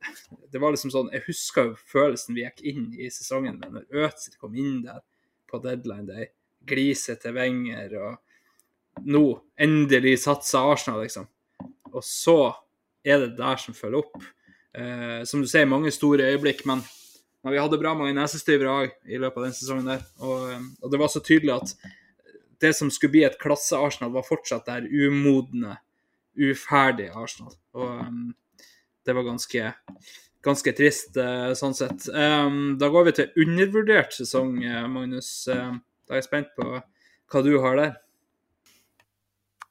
Det var liksom sånn Jeg husker jo følelsen vi gikk inn i sesongen med når Øtzil kom inn der på deadline day. Gliset til Wenger og Nå, endelig satser Arsenal, liksom. Og så er det der som følger opp. Eh, som du sier, mange store øyeblikk, men Men vi hadde bra mange nesestyvere òg i løpet av den sesongen der. Og, eh, og, det var så tydelig at det som skulle bli et klasse-Arsenal, var fortsatt der umodne, uferdige Arsenal. Og um, det var ganske, ganske trist uh, sånn sett. Da går vi til undervurdert sesong, Magnus. Uh, da er jeg spent på hva du har der.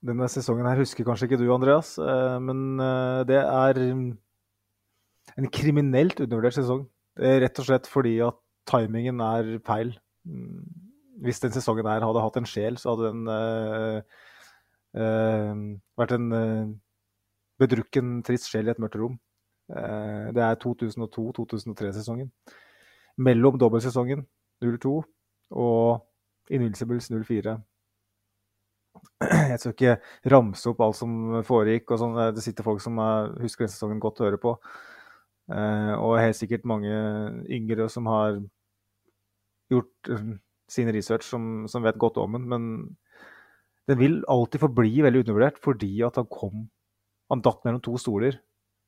Denne sesongen her husker kanskje ikke du, Andreas, men det er en kriminelt undervurdert sesong. Rett og slett fordi at timingen er feil. Mm. Hvis den sesongen her hadde hatt en sjel, så hadde den uh, uh, vært en uh, bedrukken, trist sjel i et mørkt rom. Det er 2002-2003-sesongen. Mellom dobbeltsesongen 02 og Invincibles 04. Jeg skal ikke ramse opp alt som foregikk. og sånn. Det sitter folk som husker den sesongen godt å høre på. Uh, og helt sikkert mange yngre som har gjort uh, sin research, som, som, vet godt om den. Men den vil alltid forbli veldig undervurdert fordi at han kom Han datt mellom to stoler.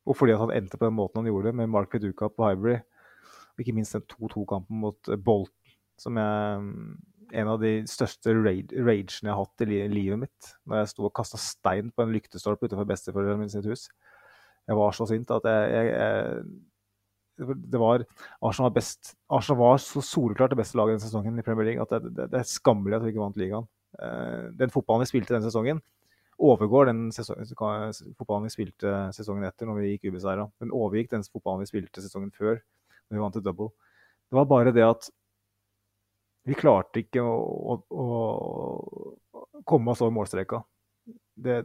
Og fordi han endte på den måten han gjorde det, med Mark Viduka på Hybrid. Og ikke minst den 2-2-kampen mot Bolt, Bolton, som er um, en av de største ragene jeg har hatt i livet mitt. Da jeg sto og kasta stein på en lyktestolpe utenfor besteforeldrene mine sitt hus jeg var så sint at jeg, jeg, jeg det var, Arsenal var best. Arsenal var så soleklart det beste laget denne sesongen i Premier League at det, det, det er skammelig at vi ikke vant ligaen. Uh, den fotballen vi spilte denne sesongen, overgår den fotballen vi spilte sesongen etter når vi gikk ubeseira. Den overgikk den fotballen vi spilte sesongen før når vi vant til double. Det var bare det at vi klarte ikke å, å, å komme oss over målstreka. Det,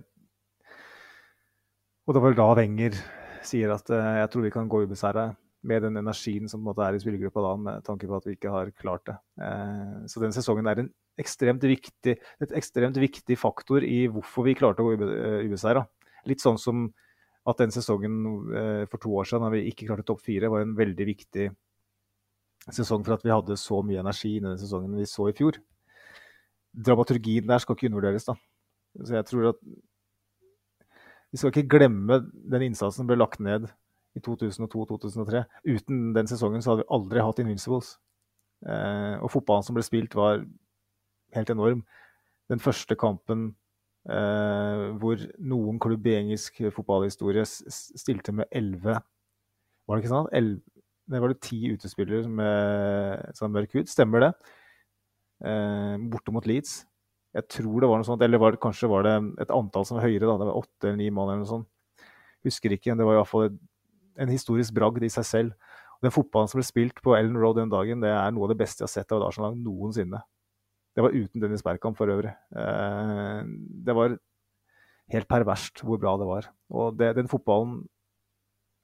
og det var vel da Wenger sier at uh, jeg tror vi kan gå ubeseira med den energien som på en måte er i spillergruppa da, med tanke på at vi ikke har klart det. Uh, så den sesongen er en ekstremt viktig, et ekstremt viktig faktor i hvorfor vi klarte å gå ube, ubeseira. Litt sånn som at den sesongen uh, for to år siden, da vi ikke klarte topp fire, var en veldig viktig sesong for at vi hadde så mye energi i den sesongen vi så i fjor. Dramaturgien der skal ikke undervurderes, da. Så jeg tror at vi skal ikke glemme den innsatsen som ble lagt ned i 2002-2003. Uten den sesongen så hadde vi aldri hatt Invincibles. Eh, og fotballen som ble spilt, var helt enorm. Den første kampen eh, hvor noen klubb i engelsk fotballhistorie stilte med elleve Var det ikke sånn? 11, det var det ti utespillere med sånn mørk hud. Stemmer det? Eh, borte mot Leeds. Jeg tror det var noe sånt, eller var det, kanskje var det et antall som var høyere. da, Det var åtte eller ni mann eller noe sånt. Husker ikke. Det var iallfall en historisk bragd i seg selv. Den fotballen som ble spilt på Ellen Road den dagen, det er noe av det beste jeg har sett av et Arsenal noensinne. Det var uten Dennis Berkamp for øvrig. Eh, det var helt perverst hvor bra det var. Og det, den fotballen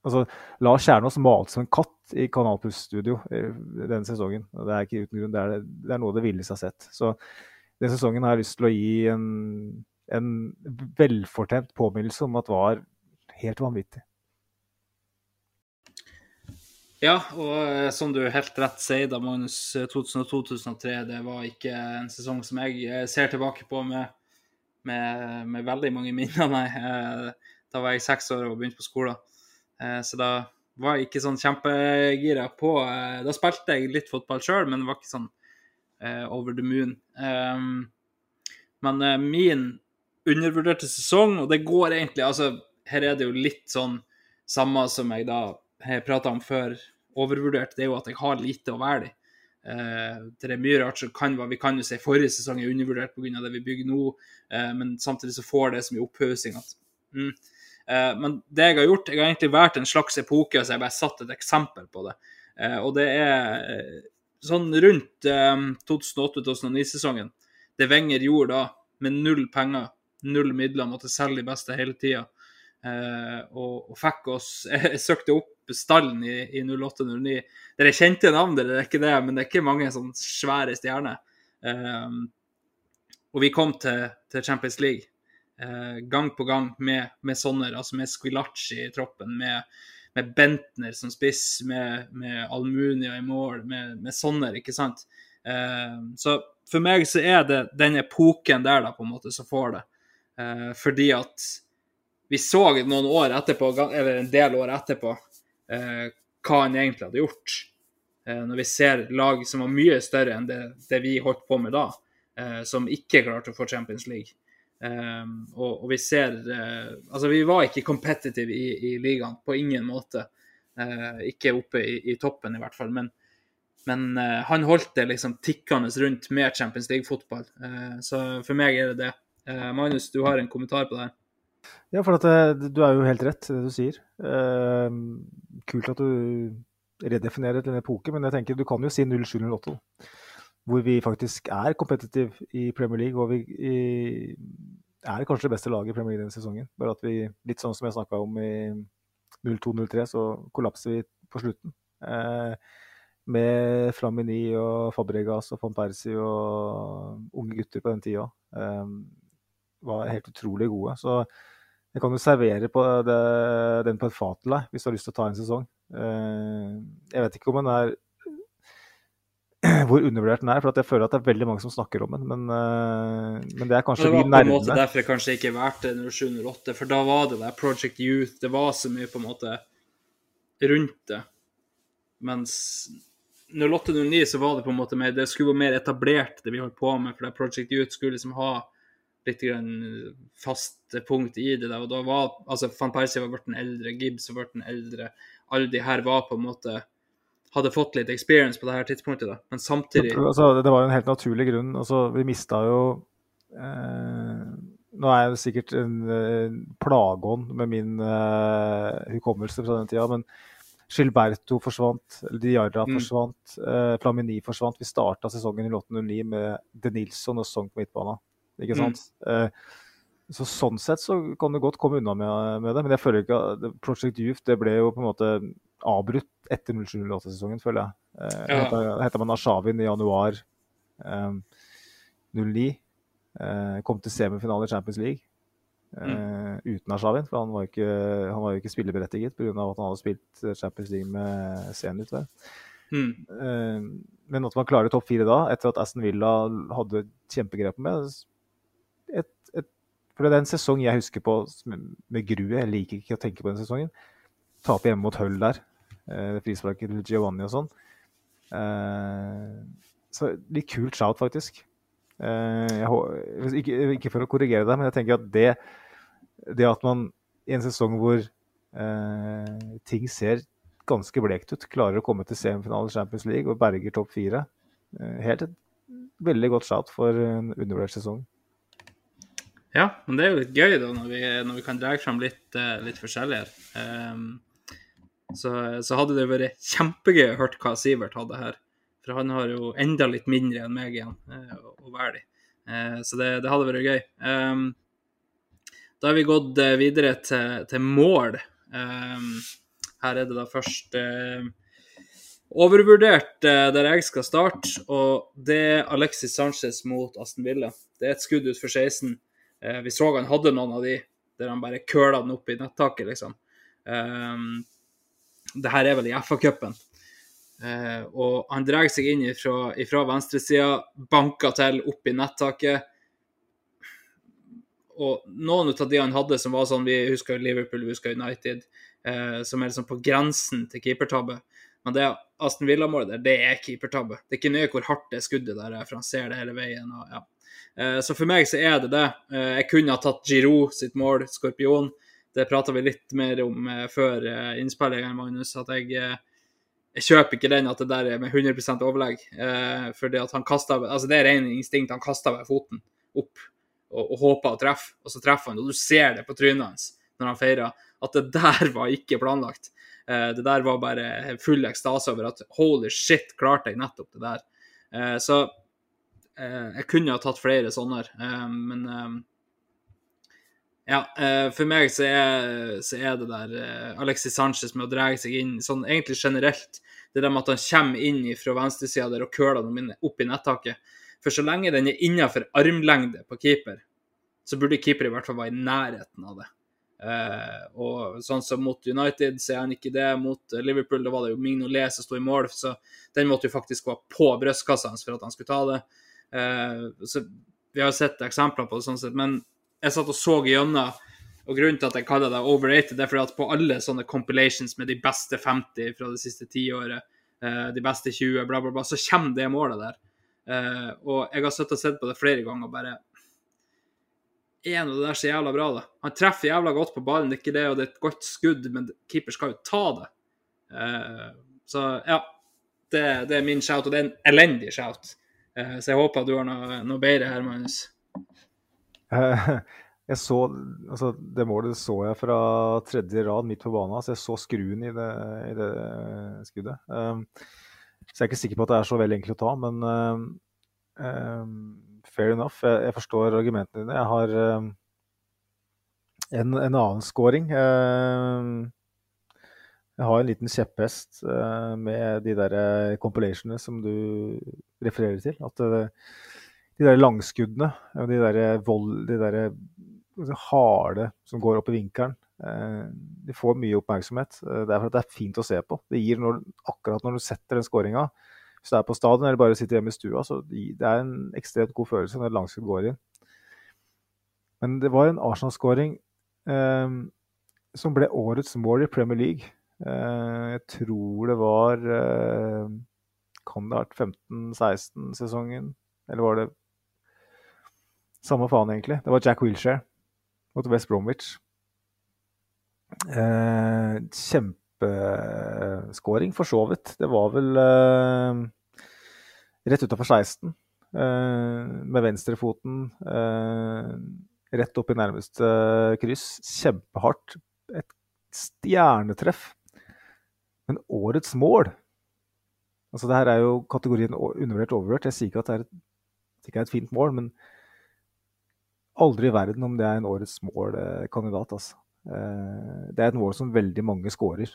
altså, Lars Kjernås malte som en katt i Kanal Plus studio denne sesongen. og Det er ikke uten grunn. Det er, det er noe av det villeste jeg har sett. Så denne sesongen har jeg lyst til å gi en, en velfortjent påminnelse om at det var helt vanvittig. Ja, og eh, som du helt rett sier, da, Magnus, 2002-2003 det var ikke en sesong som jeg eh, ser tilbake på med, med, med veldig mange minner, nei. Eh, da var jeg seks år og begynte på skolen. Så da var jeg ikke sånn kjempegira på Da spilte jeg litt fotball sjøl, men var ikke sånn over the moon. Um, men min undervurderte sesong, og det går egentlig altså, Her er det jo litt sånn samme som jeg da prata om før, overvurdert, det er jo at jeg har lite å være i. Uh, det er mye rart som kan Vi kan jo si forrige sesong er undervurdert pga. det vi bygger nå, uh, men samtidig så får det så mye opphaussing at mm. uh, Men det jeg har gjort Jeg har egentlig vært en slags epoke, så jeg bare satt et eksempel på det. og det er sånn rundt eh, 2008-2009-sesongen, det Wenger gjorde da, med null penger, null midler, måtte selge de beste hele tida, eh, og, og, fikk oss søkte opp stallen i, i 08-09. Dere kjente navn, dere, er ikke det, men det er ikke mange sånn svære stjerner. Eh, og vi kom til, til Champions League eh, gang på gang med, med sånne, altså med Squilacci i troppen, med med Bentner som spiss, med, med Almunia i mål, med, med Sonner, ikke sant. Eh, så for meg så er det den epoken der da på en måte som får det. Eh, fordi at vi så noen år etterpå, eller en del år etterpå, eh, hva han egentlig hadde gjort. Eh, når vi ser lag som var mye større enn det, det vi holdt på med da, eh, som ikke klarte å få Champions League. Um, og, og, vi ser uh, Altså, vi var ikke competitive i, i ligaen, på ingen måte. Uh, ikke oppe i, i, toppen, i hvert fall. Men, men han holdt det liksom tikkende rundt med Champions League-fotball. så for meg er det det. Magnus, du har en kommentar på det her? Ja, for at, du er jo helt rett, det du sier. kult at du redefinerer til en epoke, men jeg tenker du kan jo si 0708 hvor vi faktisk er competitive i Premier League. Og vi i, er kanskje det beste laget i Premier League denne sesongen. Bare at vi, litt sånn som jeg snakka om i 02-03, så kollapser vi på slutten. Eh, med Flamini og Fabregas og van Persie og unge gutter på den tida. Eh, var helt utrolig gode. Så jeg kan jo servere på det, den på et fat til deg hvis du har lyst til å ta en sesong. Eh, jeg vet ikke om den er hvor undervurdert den er. For jeg føler at det er veldig mange som snakker om den. Men, uh, men det er kanskje vi nærme. Det var på en måte derfor det kanskje ikke valgte det 0708, for da var det der Project Youth. Det var så mye på en måte rundt det. Mens 0809 så var det på en måte mer Det skulle være mer etablert, det vi holdt på med. For det Project Youth skulle liksom ha litt grann faste punkt i det. Der. Og da var altså Van Persie var blitt en eldre, Gibbs var blitt en eldre. Alle de her var på en måte hadde fått litt experience på det her tidspunktet. Da. Men samtidig altså, Det var jo en helt naturlig grunn. Altså, vi mista jo eh, Nå er jeg sikkert en en plageånd med min eh, hukommelse fra den tida, men Gilberto forsvant, Diarra mm. forsvant, eh, Flamini forsvant. Vi starta sesongen i 809 med De Nilsson og Song på midtbanen. Ikke sant? Mm. Eh, så Sånn sett så kan du godt komme unna med, med, det, men jeg føler ikke at Project Youth det ble jo på en måte avbrutt etter 07-08-sesongen, føler jeg. Eh, ja. Heta man Ashavin i januar eh, 09. Eh, kom til semifinale i Champions League eh, mm. uten Ashavin, for han var, ikke, han var jo ikke spilleberettiget pga. at han hadde spilt Champions League med Zenit. Mm. Eh, men at man klarer topp fire da, etter at Aston Villa hadde kjempegrep med For det er en sesong jeg husker på med, grue. Jeg liker ikke å tenke på den sesongen. Tape hjemme mot Hull der. Eh, frisparket til Giovanni og sånn. Eh, så litt kult shout, faktisk. Eh, jeg, ikke, ikke, for å korrigere deg, men jeg tenker at det, det at man i en sesong hvor eh, ting ser ganske blekt ut, klarer å komme til semifinale Champions League og berger topp fire, eh, helt et veldig godt shout for en undervurdert sesong. Ja, men det er jo litt gøy da, når vi, når vi kan dra fram litt, litt forskjellig her. Um, så, så, hadde det vært kjempegøy å høre hva Sivert hadde her. For han har jo enda litt mindre enn meg igjen uh, å være i. Uh, så det, det, hadde vært gøy. Um, da har vi gått videre til, til mål. Um, her er det da først uh, overvurdert uh, der jeg skal starte, og det er Alexis Sanchez mot Aston Villa. Det er et skudd ut for 16. Uh, vi så han hadde noen av de der han bare køla den opp i nettaket, liksom. Um, det her er vel i FA-cupen. Eh, og han drar seg inn ifra, ifra venstresida, banker til opp i nettaket. Og noen av de han hadde som var sånn, vi husker Liverpool, vi husker United, eh, som er liksom på grensen til keepertabbe. Men det Aston Villa-målet der, det er keepertabbe. Det er ikke nøye hvor hardt det skuddet der er, for han ser det hele veien. Og, ja. eh, så for meg så er det det. Eh, jeg kunne ha tatt Giroud sitt mål, Skorpion. Det prata vi litt mer om eh, før innspillinga, Magnus. At jeg, jeg, kjøper ikke den at det der er med 100% overlegg. Fordi at han kastet, altså Det er rene instinkt. Han kaster ved foten opp og, og håper å treffe, og så treffer han. Og du ser det på trynet hans når han feira, at det der var ikke planlagt. Eh, det der var bare full ekstase over at holy shit, klarte jeg nettopp det der. Eh, så jeg kunne ha tatt flere sånne, men ja, eh, for meg så er, så er det der eh, Alexis Sanchez med å dra seg inn sånn egentlig generelt. Det der med at han kommer inn fra venstresida der og køler dem opp i nettaket. For så lenge den er innafor armlengde på keeper, så burde keeper i hvert fall være i nærheten av det. Uh, og sånn som mot United, så er han ikke det. Mot Liverpool da var det jo Mignolet som sto i mål, så den måtte jo faktisk være på brystkassa hans for at han skulle ta det. Uh, så vi har jo sett eksempler på det sånn sett, men jeg satt og så gjennom. Og grunnen til at jeg kaller det overrated, det er fordi at på alle sånne compilations med de beste 50 fra det siste tiåret, eh, de beste 20, bla, bla, bla, så kommer det målet der. Eh, og jeg har sittet og sett på det flere ganger og bare Er nå det der så jævla bra, da? Han treffer jævla godt på ballen, det er ikke det, og det er et godt skudd, men keeper skal jo ta det. Eh, så ja, det, det er min shout, og det er en elendig shout. Eh, så jeg håper at du har noe, noe bedre her, Magnus. Eh, Jeg så, altså Det målet så jeg fra tredje rad midt på banen. så Jeg så skruen i det, i det skuddet. Så jeg er ikke sikker på at det er så veldig enkelt å ta, men fair enough. Jeg, jeg, forstår argumentene dine. Jeg har en, en, annen scoring. jeg har en liten kjepphest uh, med de der compilationene som du refererer til. At uh, de der langskuddene de der, vold, de der harde som går opp i vinkelen, de får mye oppmerksomhet. Det er det er fint å se på. Det gir når, akkurat når du setter den skåringa, hvis du er på stadion eller bare sitter hjemme i stua, så det er en ekstremt god følelse når langskudd går inn. Men det var en Arsenal-skåring eh, som ble årets mål i Premier League. Eh, jeg tror det var eh, Kan det ha vært 15-16-sesongen? Eller var det Samme faen, egentlig. Det var Jack Wilshere mot West Bromwich. Eh, kjempeskåring, for så vidt. Det var vel eh, rett utafor 16. Eh, med venstrefoten eh, rett opp i nærmeste kryss. Kjempehardt. Et stjernetreff. Men årets mål Altså, det her er jo kategorien undervurdert overvurdert. Jeg sier ikke at det er et, ikke er et fint mål, men Aldri i verden om det er en årets målkandidat, altså. Det er et mål som veldig mange skårer.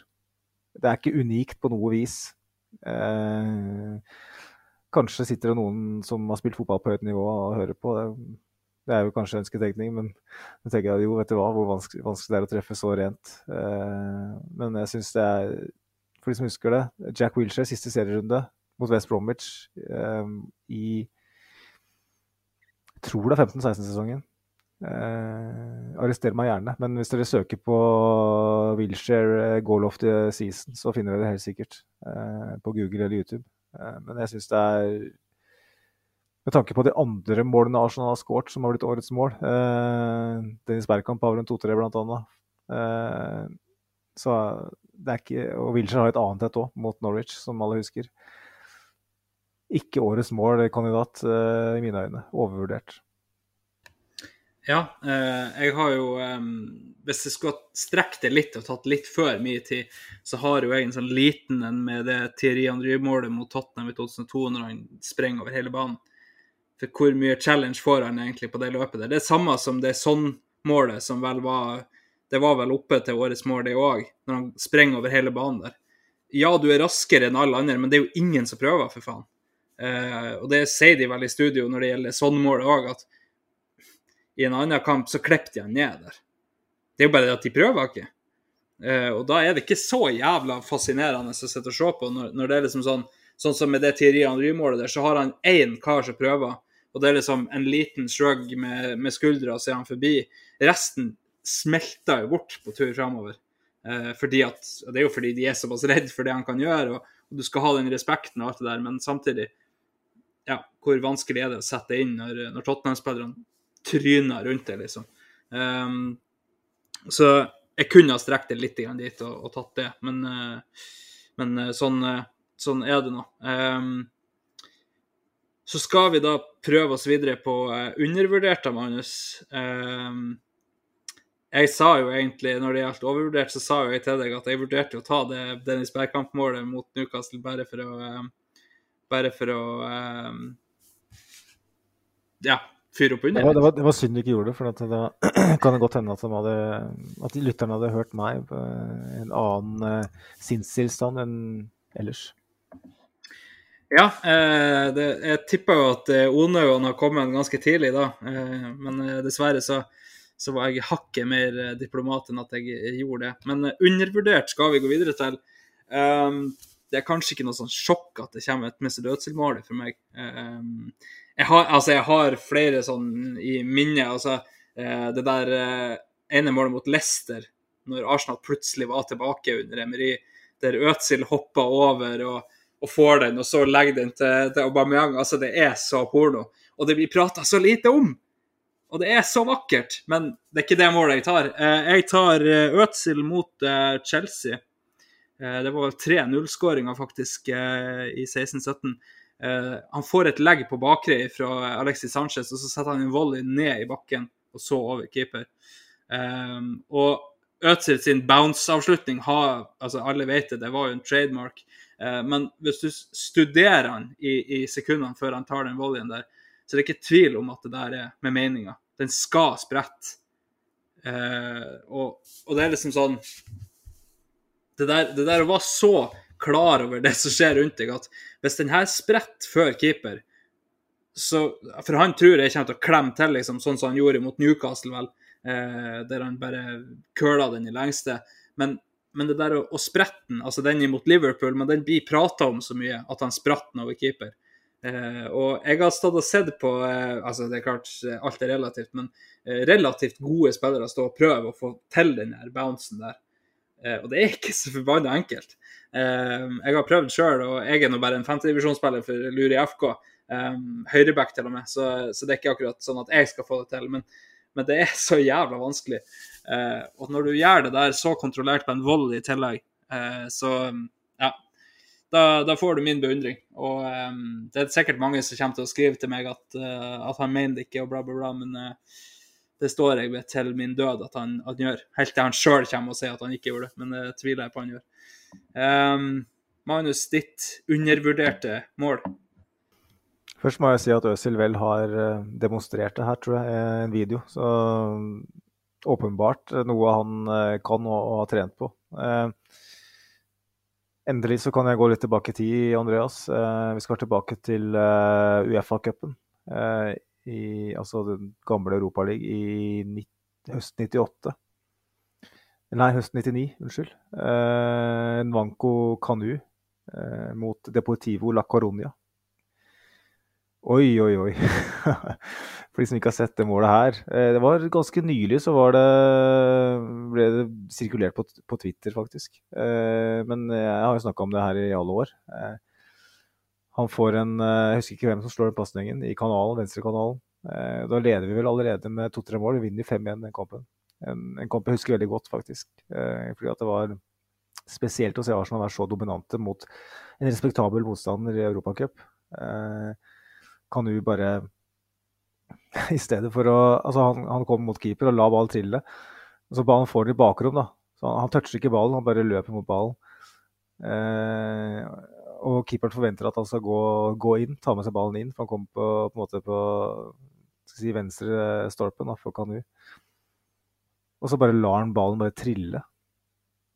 Det er ikke unikt på noe vis. Eh, kanskje sitter det noen som har spilt fotball på høyt nivå og hører på. Det er jo kanskje ønsketenkning, men jeg tenker jo, vet du hva, hvor vanskelig, vanskelig det er å treffe så rent. Eh, men jeg syns det er, for de som husker det, Jack Wilshere siste serierunde mot West Bromwich i jeg tror det er 15-16-sesongen. Eh, arrester meg gjerne, men hvis dere søker på Wilshere eh, goal of the season, så finner dere det helt sikkert eh, på Google eller YouTube. Eh, men jeg syns det er Med tanke på de andre målene Arsenal har skåret, som har blitt årets mål eh, Dennis Bergkamp har en to-tre, blant annet. Eh, så det er ikke Og Wilshere har et annet et òg, mot Norwich, som alle husker ikke årets mål-kandidat i mine øyne. Overvurdert. Ja, eh, jeg har jo eh, Hvis jeg skulle strekt det litt og tatt litt før min tid, så har jo jeg en sånn liten en med det Thierry André-målet mot Tottenham i 2002 når han sprenger over hele banen. For hvor mye challenge får han egentlig på det løpet der? Det er samme som det sånn-målet som vel var Det var vel oppe til årets mål, det òg, når han sprenger over hele banen der. Ja, du er raskere enn alle andre, men det er jo ingen som prøver, for faen. Uh, og det sier de vel i studio når det gjelder sånn-målet òg, at i en annen kamp så klippet de han ned der. Det er jo bare det at de prøver ikke. Uh, og da er det ikke så jævla fascinerende å sitte og se på når, når, det er liksom sånn Sånn som med det Thierry Henry-målet der, så har han én kar som prøver, og det er liksom en liten shrug med, med skuldra, og så er han forbi. Resten smelter jo bort på tur framover. Uh, fordi at, det er jo fordi de er såpass redd for det han kan gjøre, og, og du skal ha den respekten og alt det der, men samtidig ja, hvor vanskelig er det å sette inn når, når Tottenham-spillerne tryner rundt det, liksom. Um, så jeg kunne ha strekt det litt dit og, og tatt det, men, uh, men uh, sånn, uh, sånn, er det nå. Um, så skal vi da prøve oss videre på undervurdert av Magnus. Um, jeg sa jo egentlig, når det gjaldt overvurdert, så sa jo jeg til deg at jeg vurderte å ta det Dennis Bergkamp-målet mot Newcastle bare for å bare for å ja, fyre opp under. Det var, det, var, det var, synd du ikke gjorde det, for det da kan det godt hende at, de hadde, at lytterne hadde hørt meg på en annen uh, sinnstilstand enn ellers. Ja, eh, det, jeg tipper jo at eh, har kommet ganske tidlig da, eh, men eh, dessverre så, så, var jeg hakket mer eh, diplomat enn at jeg gjorde det. Men undervurdert skal vi gå videre til. Um, det er kanskje ikke noe sånn sjokk at det kommer et Mr. Dødsel-mål for meg. Um, jeg, har, altså, jeg har flere sånn i minnet. Altså, uh, det der uh, ene målet mot Leicester, når Arsenal plutselig var tilbake under Emery, der Øtzil hoppa over og og får den, og så legger den til, til Aubameyang. Altså, det er så porno. Og det blir prata så lite om! Og det er så vakkert, men det er ikke det målet jeg tar. Eh, jeg tar eh, Øtzil mot eh, Chelsea. Det var vel 3-0-skåringer faktisk i 16-17. Han får et legg på bakre fra Alexis Sanchez, og så setter han en volley ned i bakken, og så over keeper. Og Øtzil sin bounce-avslutning har altså Alle vet det, det var jo en trademark. Men hvis du studerer han i, i sekundene før han tar den volleyen der, så det er ikke tvil om at det der er med meninga. Den skal sprette. Uh, og, og, det er liksom sånn det der å være så klar over det som skjer rundt deg, at hvis den her spretter før keeper så, For han tror jeg kommer til å klemme til, liksom, sånn som han gjorde mot Newcastle, vel. Eh, der han bare køla den i lengste. Men, men det der å, å sprette den, altså den imot Liverpool, men den blir prata om så mye at han spratt den over keeper. Eh, og jeg har stått og sett på eh, altså Det er klart, alt er relativt, men eh, relativt gode spillere stå og prøve å få til den der bouncen der. Eh, og det er ikke så forbanna enkelt. Eh, jeg har prøvd sjøl, og jeg er nå bare en femtedivisjonsspiller for Luri FK. Eh, høyreback til og med, så, så, det er ikke akkurat sånn at jeg skal få det til. Men, men det er så jævla vanskelig. og når du gjør det der så kontrollert på en vold i tillegg, så ja, da, da, får du min beundring. Og um, det er sikkert mange som kommer til å skrive til meg at, uh, at han mener det ikke, og bla, bla, bla, men uh, det står jeg ved til min død at han, at han gjør. Helt til han sjøl kommer og sier at han ikke gjorde det, men det tviler jeg på han gjør. Um, Magnus, ditt undervurderte mål? Først må jeg si at Øzil vel har eh, demonstrert det her, tror jeg, i en video. Så åpenbart noe han kan og, og har trent på. Eh, Endelig så kan jeg gå litt tilbake i tid, Andreas. Eh, vi skal tilbake til uh, Uefa-cupen. Eh, altså den gamle Europaligaen i høsten 98. Nei, høsten 99, unnskyld. Uh, Nwanko Kanu uh, mot Deportivo La Coronia. Oi, oi, oi. For de som ikke har sett det målet her. Eh, det var ganske nylig så det, ble det sirkulert på, på Twitter, faktisk. Eh, men jeg har jo snakka om det her i alle år. Eh, han får en Jeg husker ikke hvem som slår den pasningen i kanalen, venstrekanalen. Da leder vi vel allerede med to-tre mål. Vi vinner 5-1 den kampen. En, en, kamp jeg husker veldig godt, faktisk. Fordi at det var spesielt å se Arsenal være så dominante mot en respektabel motstander i Europacup. Kan du bare I stedet for å Altså, han, han kom mot keeper og la ball trille. Og så ballen får den i bakrom, da. Så han, han toucher ikke ballen, han bare løper mot ballen. Eh, og keeperen forventer at han skal gå, gå, inn, ta med seg ballen inn, for han kommer på, på, på si, venstre stolpen da, for Kanu. Og så bare lar han ballen bare trille.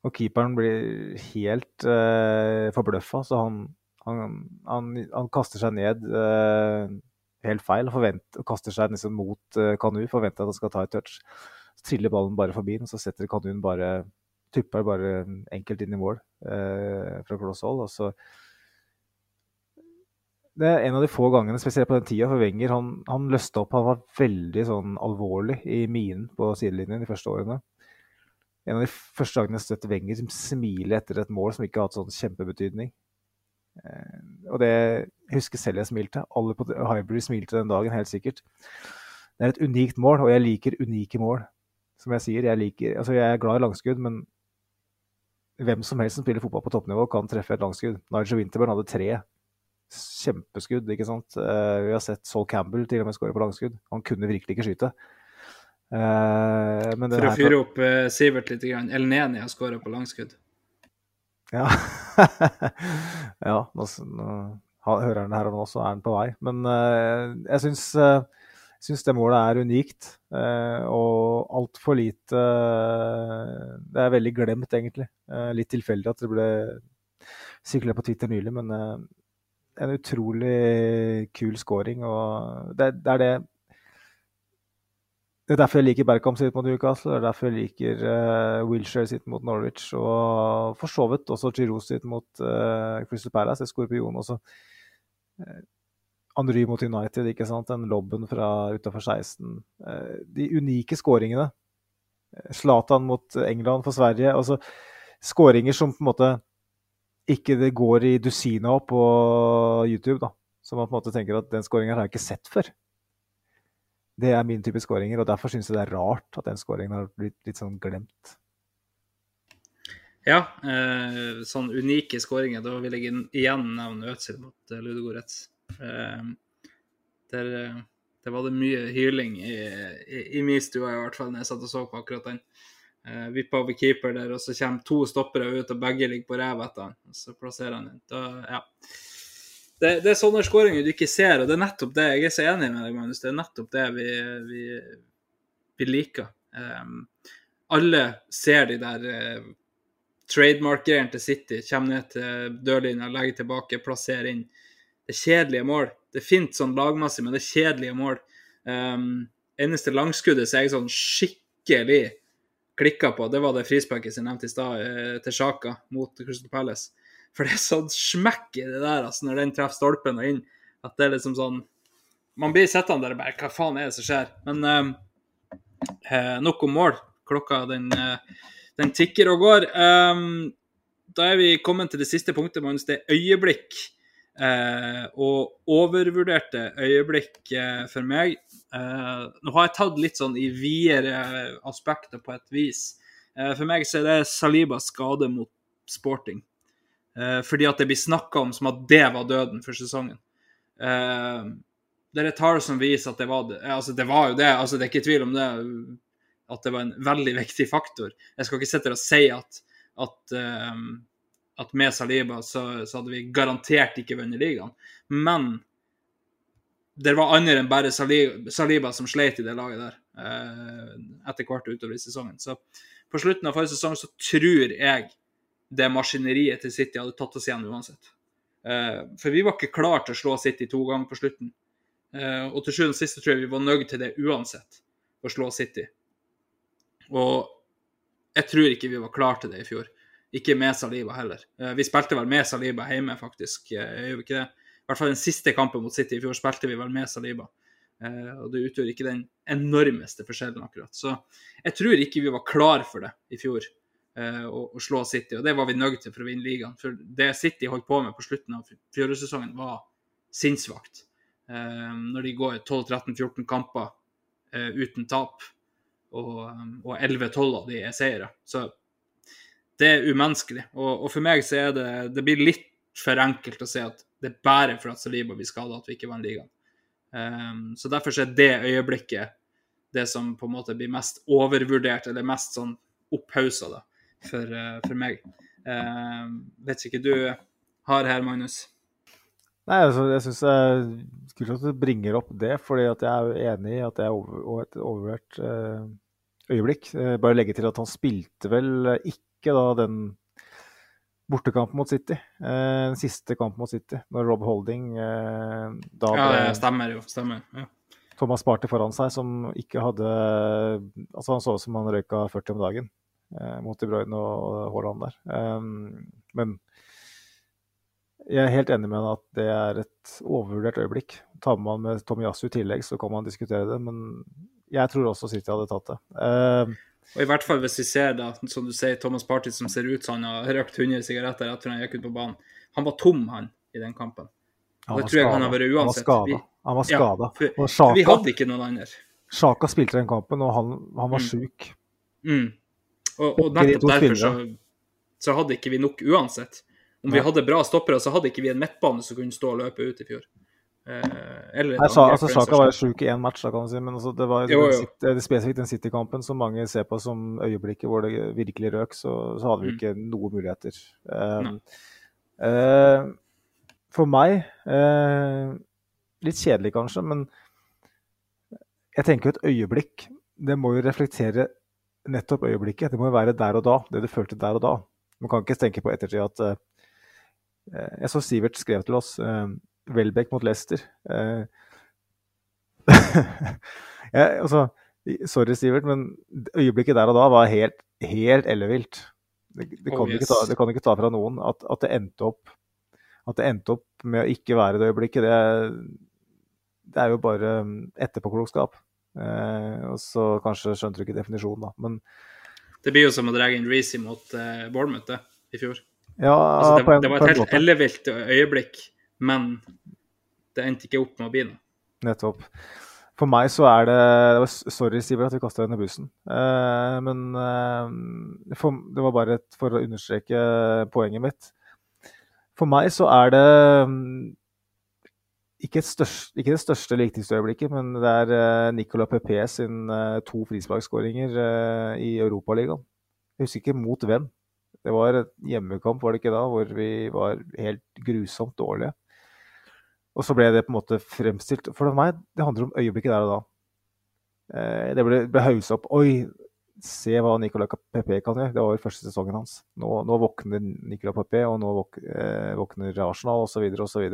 Og keeperen blir helt eh, forbløffa, så han, han, han, han, kaster seg ned eh, helt feil og, og kaster seg nesten mot eh, Kanu, forventer at han skal ta et touch. Så triller ballen bare forbi den, så setter Kanuen bare bare enkelt inn i mål eh, fra kloss hold. Og så det er en av de få gangene, spesielt på den tida, for Wenger han, han løste opp. Han var veldig sånn alvorlig i minen på sidelinjen de første årene. En av de første gangene jeg støtte støtt Wenger som smiler etter et mål som ikke har hatt sånn kjempebetydning. Eh, og det Jeg husker selv jeg smilte. Alle på Hybrid smilte den dagen, helt sikkert. Det er et unikt mål, og jeg liker unike mål. Som jeg sier, jeg, liker, altså jeg er glad i langskudd, men hvem som helst som spiller fotball på toppnivå, kan treffe et langskudd. Nigel Winterburn hadde tre kjempeskudd, ikke sant. Uh, vi har sett Saul Campbell til og med skåre på langskudd. Han kunne virkelig ikke skyte. Uh, For å fyre opp uh, Sivert litt, Elneni har skåra på langskudd. Ja. ja, nå, nå hører han det her og nå, så er han på vei. Men jeg syns, syns, det målet er unikt. Og altfor lite Det er veldig glemt, egentlig. litt tilfeldig at det ble sirkulert på Twitter nylig, men en utrolig kul scoring. Og det, det er det det er derfor jeg liker Berkham sitt mot Newcastle, det er derfor jeg liker uh, Wilshere sitt mot Norwich, og for så vidt også Giroud sitt mot uh, Crystal Palace, Skorpion også. Uh, Andry mot United, ikke sant? den lobben fra utafor 16. Uh, de unike skåringene. Zlatan mot England for Sverige. altså Skåringer som på en måte ikke det går i dusina opp på YouTube, da. Så man på en måte tenker at den skåringen har jeg ikke sett før. Det er min type skåringer, og derfor syns jeg det er rart at den skåringen har blitt litt sånn glemt. Ja, eh, sånn unike skåringer. Da vil jeg igjen nevne Øtzil mot eh, Ludogorets. Eh, der, eh, der, var det mye hyling i, i, i min stue, i hvert fall, når jeg satt og så på akkurat den. Eh, vipper over keeper der, og så kommer to stoppere ut, og begge ligger på ræva etter han. Og så plasserer han den. Da, ja. Det, det, er sånne skåringer du ikke ser, og det er nettopp det jeg er så enig med deg, Magnus. Det er nettopp det vi, vi, vi liker. Um, alle ser de der uh, trademark-greiene til City. Kommer ned til dørlinja, legger tilbake, plasserer inn. Det er kjedelige mål. Det er fint sånn lagmessig, men det er kjedelige mål. Um, eneste langskuddet så er jeg sånn skikkelig klikka på, det var det frisparket som nevnte i stad, eh, til Sjaka mot Crystal Palace. For det er sånn smekk i det der, altså, når den treffer stolpen og inn, at det er liksom sånn Man blir sittende der og bare Hva faen er det som skjer? Men eh, nok om mål. Klokka, den eh, den tikker og går. Um, da er vi kommet til det siste punktet, Magnus. Det er øyeblikk. Uh, og overvurderte øyeblikk eh, for meg. eh, nå har jeg tatt litt sånn i videre aspekter på et vis. for meg så er det Salibas skade mot sporting. fordi at det blir snakka om som at det var døden for sesongen. det er tall som viser at det var det. Altså, det var jo det. Altså, det er ikke tvil om det at det var en veldig viktig faktor. Jeg skal ikke sitte og si at, at, at med Saliba så, så, hadde vi garantert ikke vunnet ligaen. Men det var andre enn bare Saliba, Saliba som sleit i det laget der eh, etter hvert utover i sesongen. Så på slutten av forrige sesong så tror jeg det maskineriet til City hadde tatt oss igjen uansett. Eh, for vi var ikke klar til å slå City to ganger på slutten. Eh, og til sjuende og sist tror jeg vi var nødt til det uansett, å slå City. Og jeg tror ikke vi var klar til det i fjor. Ikke med Saliba heller. Eh, vi spilte vel med Saliba hjemme, faktisk. Eh, gjør vi ikke det? I hvert fall den siste kampen mot City i fjor spilte vi vel med Saliba. Eh, og det utgjør ikke den enormeste forskjellen, akkurat. Så jeg tror ikke vi var klar for det i fjor, å, å slå City. Og det var vi nødt til for å vinne ligaen. For det City holdt på med på slutten av fjorårssesongen, var sinnssvakt. Når de går 12-13-14 kamper uten tap og, og 11-12 av de er seire. Så det er umenneskelig. Og, og, for meg så er det Det blir litt for enkelt å si at det er bare for at Saliba blir skada at vi ikke vant ligaen. Um, så derfor er det øyeblikket det som på en måte blir mest overvurdert, eller mest sånn opphausa da, for, uh, for meg. Um, vet ikke du har her, Magnus? Nei, altså, jeg syns kult at du bringer opp det, fordi jeg er enig i at det er over, et overvurdert uh, øyeblikk. Uh, bare legge til at han spilte vel ikke da den bortekampen mot City. Uh, den siste kampen mot City, når Rob Holding da Ja, det stemmer jo. Stemmer. Ja. Thomas Party foran seg, som ikke hadde Altså, han så ut som han røyka 40 om dagen mot De Bruyne og Haaland der. Um, men jeg er helt enig med henne at det er et overvurdert øyeblikk. Tar man med Tomiyasu i tillegg, så kan man diskutere det. Men jeg tror også City hadde tatt det. Og I hvert fall hvis vi ser da, som du sier, Thomas Party som ser ut som han har røkt 100 sigaretter etter han gikk ut på banen. Han var tom, han, i den kampen. Og det tror jeg han har vært uansett. Han var skada. Ja, vi hadde ikke noen andre. Sjaka spilte den kampen, og han, han var mm. sjuk. Mm. Og, og nettopp derfor så, så hadde ikke vi nok uansett. Om vi hadde bra stoppere, så hadde ikke vi en midtbane som kunne stå og løpe ut i fjor. Eh, eller Nei, sa, altså, Saka var jo sjuk i én match, da, kan man si, men altså, det var jo, jo. Den, det spesifikt den City-kampen som mange ser på som øyeblikket hvor det virkelig røk, så, så hadde vi mm. ikke mm. noen muligheter. Um, uh, for meg uh, Litt kjedelig kanskje, men jeg tenker jo et øyeblikk Det må jo reflektere nettopp øyeblikket. Det må jo være der og da, det du følte der og da. Man kan ikke tenke på ettertid at uh, Eh, jeg så Sivert skrev til oss uh, Welbeck mot Leicester. Eh, ja, altså, sorry, Sivert, men øyeblikket der og da var helt, helt ellevilt. Det, det, oh, yes. det, kan ikke ta fra noen. At, at, det endte opp, at det endte opp med å ikke være det øyeblikket, det, det er jo bare etterpåklokskap. Eh, og så kanskje skjønte du ikke definisjonen, da. Men Det blir jo som å dra inn Reece mot eh, Bournemouth i fjor. Ja, Altså, det, en, det var et helt ellevilt øyeblikk, men det endte ikke opp med å bli noe. Nettopp. For meg så er det, det var, Sorry, Siver, at vi kasta deg under bussen. Eh, men eh, for, det var bare et, for å understreke poenget mitt. For meg så er det mm, ikke, størst, ikke det største eller øyeblikket, men det er eh, Nicolas Pepe sin eh, to frisparkskåringer eh, i Europaligaen. Jeg husker ikke mot hvem. Det var et hjemmekamp, var det ikke da, hvor vi var helt grusomt dårlige. Og så ble det på en måte fremstilt For meg, det handler om øyeblikket der og da. Eh, det ble, ble hausa opp. Oi, se hva Nicolas Pepe kan gjøre. Det var jo første sesongen hans. Nå, nå våkner Nicolas Pepe, og nå våk, eh, våkner Arsenal, osv., osv.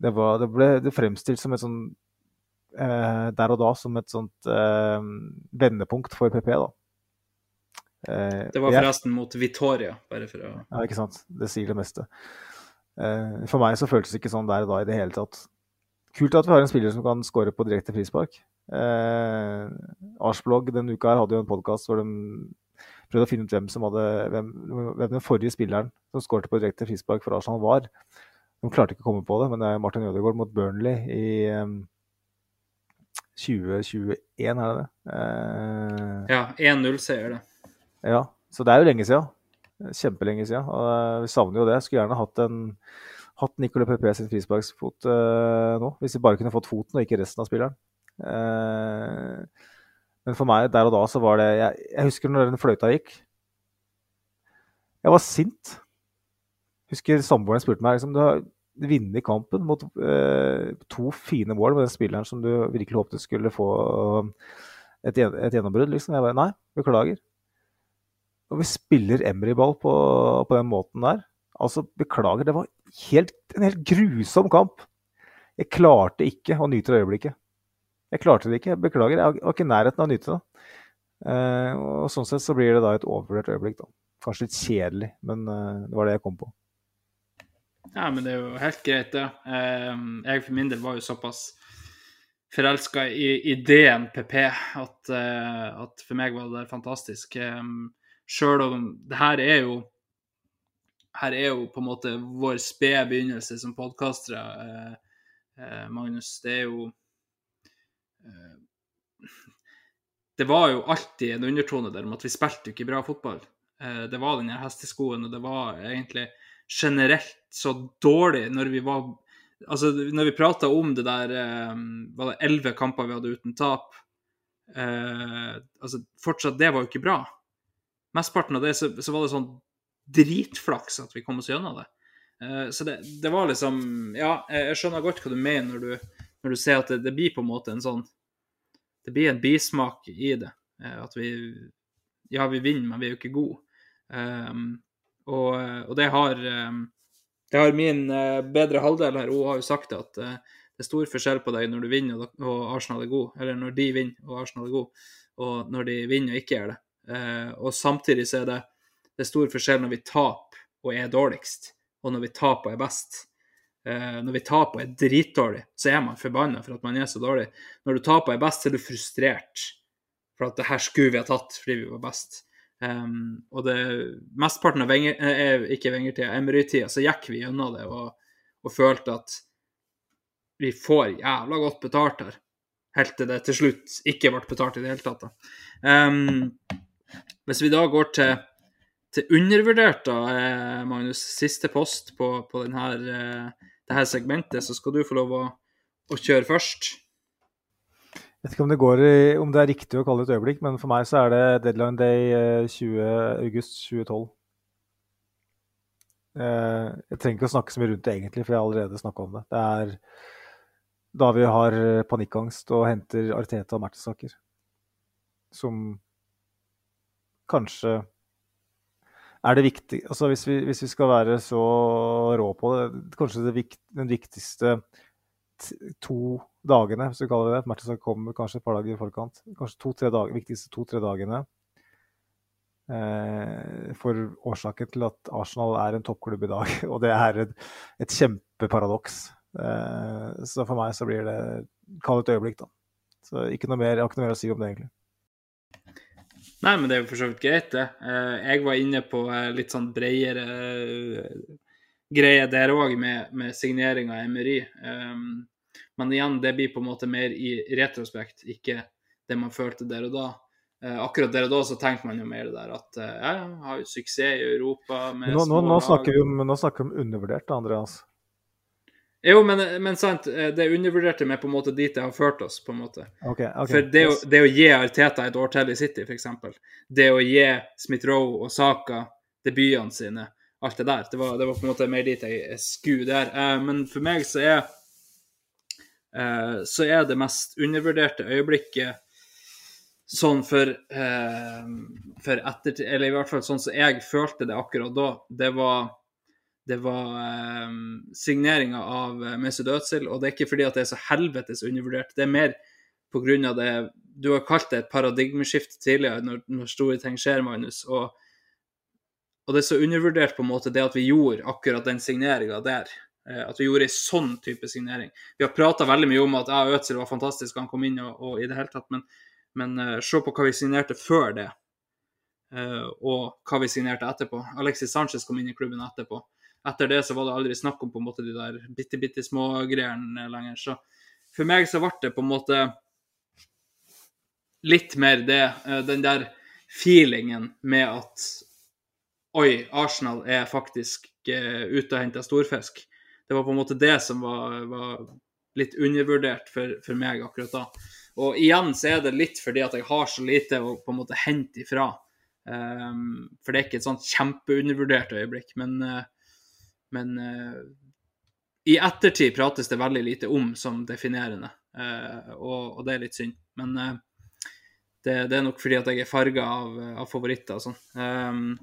Det, var- det ble det fremstilt som et sånn eh, Der og da som et sånt eh, vendepunkt for PP, da. Eh, Det var jeg- forresten mot Vitoria, bare for å ja, ikke sant. Det sier det meste. Eh, for meg så føltes det ikke sånn der og da i det hele tatt. Kult at vi har en spiller som kan score på direkte frispark. Eh, Arsblogg denne uka her hadde jo en podkast hvor de prøvde å finne ut hvem som hadde hvem, hvem den forrige spilleren som skårte på direkte frispark for Arsenal var. De klarte ikke å komme på det, men det er Martin Ødegaard mot Burnley i eh, 2021, er det det? Eh, Ja, 1-0-seier, det. ja, så det er jo lenge siden. Kjempelenge siden. Og eh, vi savner jo det. Skulle gjerne hatt, hatt Nicolai Pepe sin frisparksfot eh, nå. Hvis vi bare kunne fått foten og ikke resten av spilleren. Eh, men for meg der og da så var det Jeg, jeg husker når den fløyta gikk. Jeg var sint. Husker samboeren spurte meg liksom, du har vunnet kampen mot eh, to fine mål med den spilleren som du virkelig håpet skulle få et, et gjennombrudd. Liksom. Jeg bare nei, beklager. Og vi spiller Emry-ball på, på den måten der. Altså, beklager, det var helt, en helt grusom kamp. Jeg klarte ikke å nyte det øyeblikket. Jeg klarte det ikke. Beklager, jeg var ikke i nærheten av å nyte det. Eh, og sånn sett så blir det da et overvurdert øyeblikk, da. Kanskje litt kjedelig, men eh, det var det jeg kom på. Ja, men det er jo helt greit, det. Eh, Jeg for min del var jo såpass forelska i ideen PP at, eh, at for meg var det fantastisk. Sjøl om det her er jo her er jo på en måte vår spede begynnelse som podkastere, eh, Magnus. Det er jo eh, Det var jo alltid en undertone der om at vi spilte jo ikke bra fotball. Eh, det var den her hesteskoen, og det var egentlig generelt så dårlig når vi var Altså, når vi prata om det der eh, Var det elleve kamper vi hadde uten tap? Eh, altså, fortsatt, det var jo ikke bra. Mesteparten av det så, så var det sånn dritflaks at vi kom oss gjennom det. Uh, så det, det var liksom Ja, jeg skjønner godt hva du mener når du, når du ser at det, det blir på en måte en sånn Det blir en bismak i det. Uh, at vi Ja, vi vinner, men vi er jo ikke gode. Um, og, og det har um, det har min uh, bedre halvdel her, hun har jo sagt det at det er stor forskjell på deg når du vinner og, og Arsenal er god, eller når de vinner og Arsenal er god, og når de vinner og ikke gjør det. Eh, og samtidig så er det, det er stor forskjell når vi taper og er dårligst, og når vi taper og er best. Eh, når vi taper og er dritdårlig, så er man forbanna for at man er så dårlig. Når du taper og er best, så er du frustrert for at det her skulle vi ha tatt fordi vi var best. Um, og det mesteparten av venger, eh, ikke vengertida, Emery-tida, så gikk vi gjennom det og, og følte at vi får jævla godt betalt her. Helt til det til slutt ikke ble betalt i det hele tatt. Um, hvis vi da går til, til undervurdert, da, eh, Magnus, siste post på, på denne, eh, det her segmentet, så skal du få lov å, å kjøre først. Jeg vet ikke om det, går om det er riktig å kalle det et øyeblikk, men for meg så er det deadline day eh, 20. august 2012. Eh, Jeg trenger ikke å snakke så mye rundt det egentlig, for jeg har allerede snakka om det. Det er da vi har panikkangst og henter Arteta og Mertesaker. Som kanskje er det viktig Altså hvis vi, hvis vi skal være så rå på det, kanskje det vikt, den viktigste to dagene, hvis du kaller det det. Matchen kommer kanskje et par dager i forkant. Kanskje to-tre dager, viktigste to-tre dagene eh, for årsaken til at Arsenal er en toppklubb i dag. Og det er et, et kjempeparadoks. Eh, så for meg så blir det Kall et øyeblikk, da. Så ikke noe mer, jeg har ikke noe mer å si om det, egentlig. Nei, men det er jo for så vidt greit, det. Eh, Jeg var inne på eh, litt sånn bredere greier greie der òg, med, med signering av Emery. Um, Men igjen, det blir på en måte mer i retrospekt, ikke det man følte der og da. Eh, Akkurat der og da så tenkte man jo mer det der at eh, ja, har jo suksess i Europa med nå, nå, nå, snakker vi om, nå snakker vi om undervurdert, Andreas. Jo, men, men sant, eh, det undervurderte meg på en måte dit det har ført oss, på en måte. Okay, okay, For det å, det å gi Arteta et år til i City, f.eks. Det å gi Smith-Roe og Saka debutene sine, alt det der. Det var, det var på en måte mer dit jeg skulle der. Eh, men for meg så er eh, så er det mest undervurderte øyeblikket sånn for, for ettertid Eller i hvert fall sånn som jeg følte det akkurat da. Det var det var um, signeringa av eh, Mesut Özil, og det er ikke fordi at det er så helvetes undervurdert. Det er mer av det Du har kalt det et paradigmeskift tidligere, når, når store ting skjer, Magnus. Og, og det er så undervurdert på en måte det at vi gjorde akkurat den signeringa der. Eh, At vi gjorde ei sånn type signering. Vi har prata veldig mye om at ja, Øtzil var fantastisk, han kom inn og, og i det hele tatt, men, men uh, se på hva vi signerte før det. uh, og hva vi signerte etterpå. Alexis Sanchez kom inn i klubben etterpå. Etter det så var det aldri snakk om på en måte de der bitte, bitte små greiene lenger. Så for meg så ble det på en måte litt mer det, eh, den der feelingen med at Oi, Arsenal er faktisk eh, ute og henter storfisk. Det var på en måte det som var, var litt undervurdert for, for meg akkurat da. Og igjen så er det litt fordi at jeg har så lite å på en måte hente ifra. Um, for det er ikke et sånt kjempeundervurdert øyeblikk. Men, eh, men eh, i ettertid prates det veldig lite om som definerende, eh, og, og det er litt synd. Men eh, det, det er nok fordi at jeg er farga av, av favoritter og sånn. Um,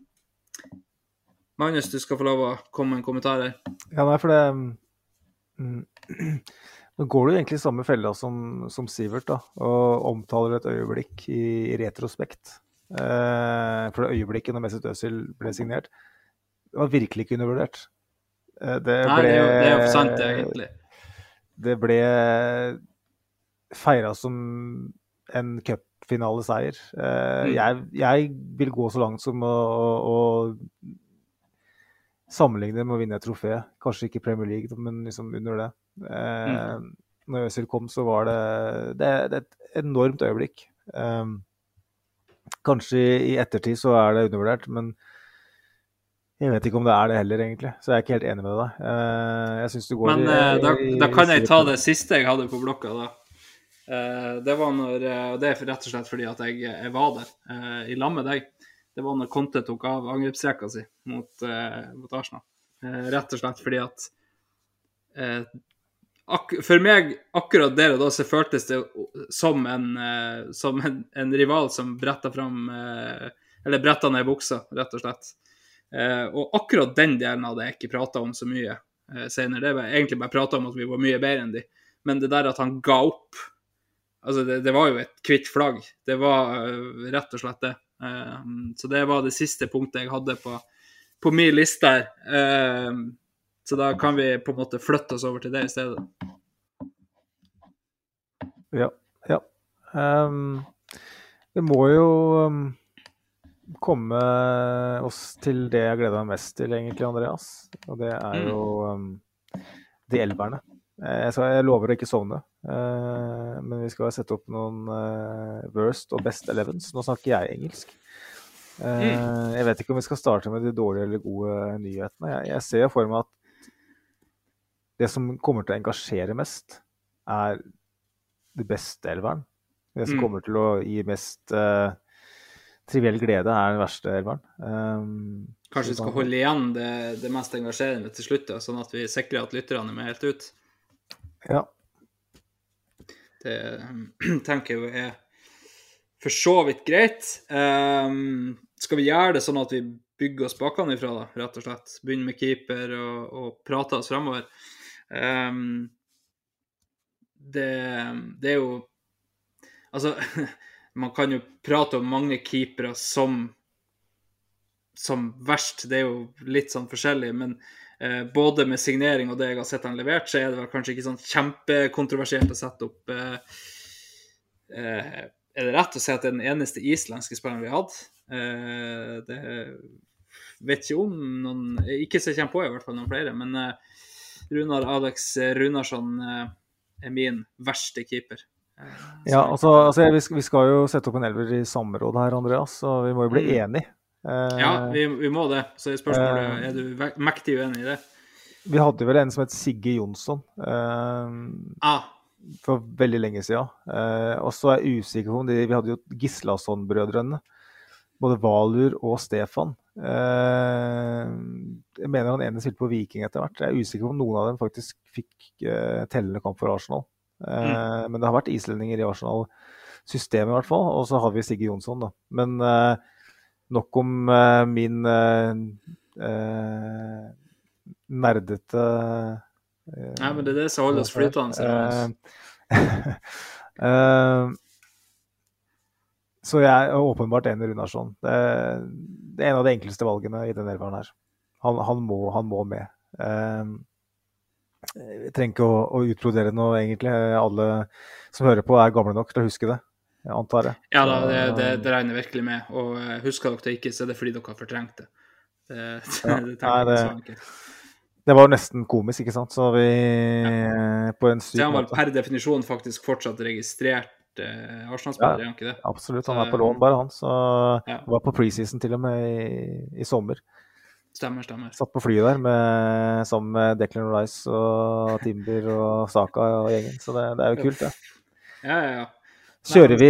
Magnus, du skal få lov å komme med en kommentar her. Ja, nei, for det mm, Nå går du egentlig i samme fella som, som Sivert, da, og omtaler et øyeblikk i, i retrospekt. Eh, for det øyeblikket når Mesut Özil ble signert, det var virkelig ikke undervurdert. Eh, det Nei, det er jo, det er jo sant, egentlig. Det ble feira som en cupfinaleseier. Eh, Mm. jeg, jeg vil gå så langt som å, å, å sammenligne med å vinne et trofé. Kanskje ikke Premier League, men liksom under det. Eh, Når Øzil kom, så var det, det, det et enormt øyeblikk. Kanskje i ettertid så er det undervurdert, men jeg vet ikke om det er det heller, egentlig. Så jeg er ikke helt enig med deg. Eh, jeg synes du går Men i- eh, da, i- da kan jeg ta det siste jeg hadde på blokka, da. Eh, det var når Og det er rett og slett fordi at jeg, jeg var der i lag med deg. Det var når Conte tok av angrepsrekka si mot, mot Arsenal. Rett og slett fordi at For meg, akkurat der og da, så føltes det som en, som en, en rival som bretta fram Eller bretta ned buksa, rett og slett. Eh, og akkurat den delen det jeg ikke prata om så mye eh, senere. Det var egentlig bare prata om at vi var mye bedre enn de. Men det der at han ga opp Altså, det, det var jo et hvitt flagg. Det var eh, rett og slett det. Så det var det siste punktet jeg hadde på, på min liste her. Så da kan vi på en måte flytte oss over til det i stedet. Ja. ja. Um, det må jo um, komme oss til det jeg gleder meg mest til, egentlig, Andreas. Og det er Mm. jo um, de elverne. Eh, Jeg, skal, jeg lover å ikke sovne, uh, men vi skal sette opp noen uh, worst og best elevens. Nå snakker jeg engelsk. Uh, Jeg vet ikke om vi skal starte med de dårlige eller gode nyhetene. Jeg, jeg ser for meg at det som kommer til å engasjere mest, er det beste elveren. Det som Mm. kommer til å gi mest eh, triviell glede, er den verste elveren. Um, Kanskje vi skal holde igjen det, det mest engasjerende til slutt, da, sånn at vi sikrer at lytterne er med helt ut. Ja. Det tenker jeg er for så vidt greit. Um, skal vi gjøre det sånn at vi bygger oss bakenfra, da, rett og slett? Begynne med keeper og, og prate oss fremover. Um, det, det er jo Altså, man kan jo prate om mange keepere som som verst. Det er jo litt sånn forskjellig, men eh, både med signering og det jeg har sett han levert, så er det vel kanskje ikke sånn kjempekontroversielt å sette opp eh, eh, er det rett å si at det er den eneste islandske spilleren vi har hatt? Eh, det vet ikke om noen Ikke så kommer på, i hvert fall noen flere. Men eh, Runar Alex Runarsson eh, er min verste keeper. Eh, Ja, altså, altså vi, skal, vi skal jo sette opp en elver i samråd her, Andreas, så vi må jo bli Mm. enige. Eh, ja vi, vi må det. Så er spørsmålet Eh, er du mektig uenig i det. Vi hadde vel en som het Sigge Jonsson eh, Ah, for veldig lenge siden. Eh, og så er jeg usikker på om de Vi hadde jo Gislason-brødrene. Både Valur og Stefan. Eh, jeg mener han ene spilte på Viking etter hvert. Jeg er usikker på om noen av dem faktisk fikk eh, tellende kamp for Arsenal. Eh, Men det har vært islendinger i Arsenal-systemet, i hvert fall. Og så har vi Sigge Jonsson, da. Men eh, nok om eh, min nerdete nei, men det er det som holder oss flytende. Så jeg er åpenbart enig i Runarsson. Det, det er en av de enkleste valgene i den elveren her. Han, han, må, han må med. Eh, jeg trenger ikke å, å utbrodere noe, egentlig. Alle som hører på, er gamle nok til å huske det. Jeg antar jeg. Ja da, det, det, det regner jeg virkelig med. Og eh, husker dere det ikke, så er det fordi dere har fortrengt det. Det, Ja, det det- så. Det var jo nesten komisk, ikke sant? Så vi På en syk er han var per definisjon faktisk fortsatt registrert eh, Arsenal-spiller, er han ikke det? Absolutt. Han er på lån, bare han. Så Ja. var på preseason til og med i, i sommer. Stemmer, stemmer. Satt på flyet der med, sammen med Declan Rice og Timber og Saka og gjengen. Så det, det er jo kult, det. Ja, ja, ja. Kjører vi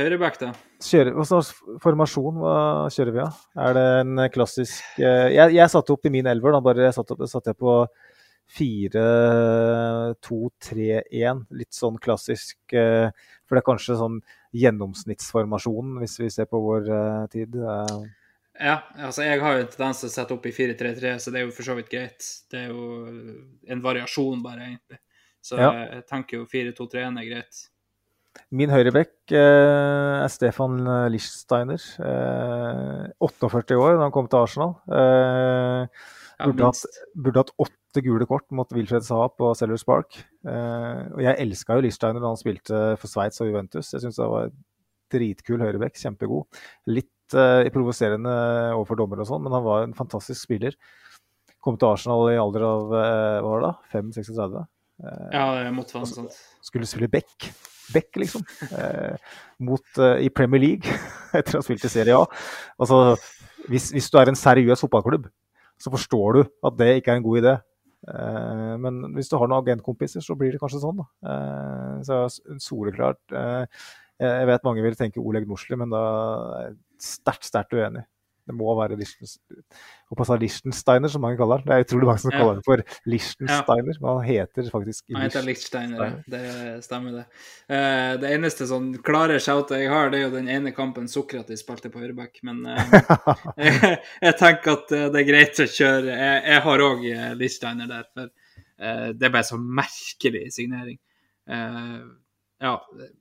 Høyreback, da. kjører, Hva slags formasjon hva kjører vi av? Er det en klassisk eh, Jeg, jeg satte opp i min elver, da. Bare satte, opp, satte jeg på 4-2-3-1. Litt sånn klassisk. eh, For det er kanskje sånn gjennomsnittsformasjonen, hvis vi ser på vår eh, tid. Eh, Ja, altså jeg har jo en tendens til å sette opp i 4-3-3, så det er jo for så vidt greit. Det er jo en variasjon, bare, egentlig. Så Ja. jeg tenker jo 4-2-3-1 er greit. Min høyrebekk eh, er Stefan Lichsteiner. Eh, 48 år da han kom til Arsenal. Eh, Ja, burde, hatt, minst. burde hatt åtte gule kort mot Wilfred Saha på Sellers Park. Eh, og jeg elska jo Lichsteiner da han spilte for Sveits og Juventus. Jeg syns han var dritkul høyrebekk. Kjempegod. Litt eh, provoserende overfor dommere og sånn, men han var en fantastisk spiller. Kom til Arsenal i alder av eh, hva var det da? 5-36. Ja, det måtte være noe sånt. skulle spille back. Beck, liksom. Eh, mot, eh, I Premier League, etter å ha spilt i Serie A. Altså, hvis, hvis du er en seriøs fotballklubb, så forstår du at det ikke er en god idé. Eh, men hvis du har noen agentkompiser, så blir det kanskje sånn. Da. Eh, så soleklart eh, Jeg vet mange vil tenke Oleg Norsli, men da sterkt, sterkt uenig. Det må være Liechtensteiner, som mange kaller den. Det er utrolig mange som Ja. kaller den for Lichtensteiner. men han heter faktisk Han heter Lichtensteiner, det stemmer det. Uh, det eneste sånn klare shoutet jeg har, det er jo den ene kampen Sokratis spilte på høyreback, men uh, jeg, jeg tenker at eh, det er greit å kjøre. Jeg, jeg har òg Lichtensteiner der, for uh, det bare så merkelig signering. Eh, ja,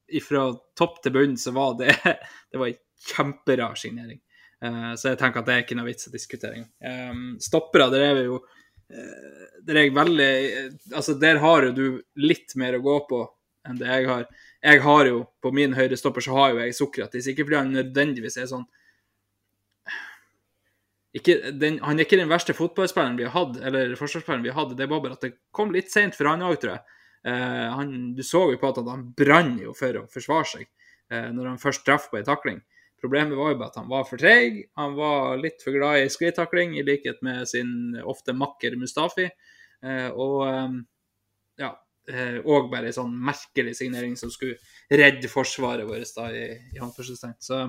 ifra topp til bunn så var det Det var en kjemperar signering. Uh, så jeg tenker at det er ikke noe vits i diskutere engang. Um, stoppere, der er vi jo uh, Der er jeg veldig eh, Altså, der har jo du litt mer å gå på enn det jeg har. Jeg har jo, på min høyre stopper så har jo jeg Sokratis. Ikke fordi han nødvendigvis er sånn ikke, den, Han er ikke den verste fotballspilleren vi har hatt, eller forsvarsspilleren vi har hatt. Det var bare at det kom litt seint for han òg, tror jeg. Eh, han, du så jo på at han brann jo for å forsvare seg eh, når han først traff på ei takling. Problemet var jo bare at han var for treig. Han var litt for glad i skrittakling, i likhet med sin ofte makker Mustafi. Eh, og eh, ja, og bare en sånn merkelig signering som skulle redde forsvaret vårt da, i, i anførselstegn. Så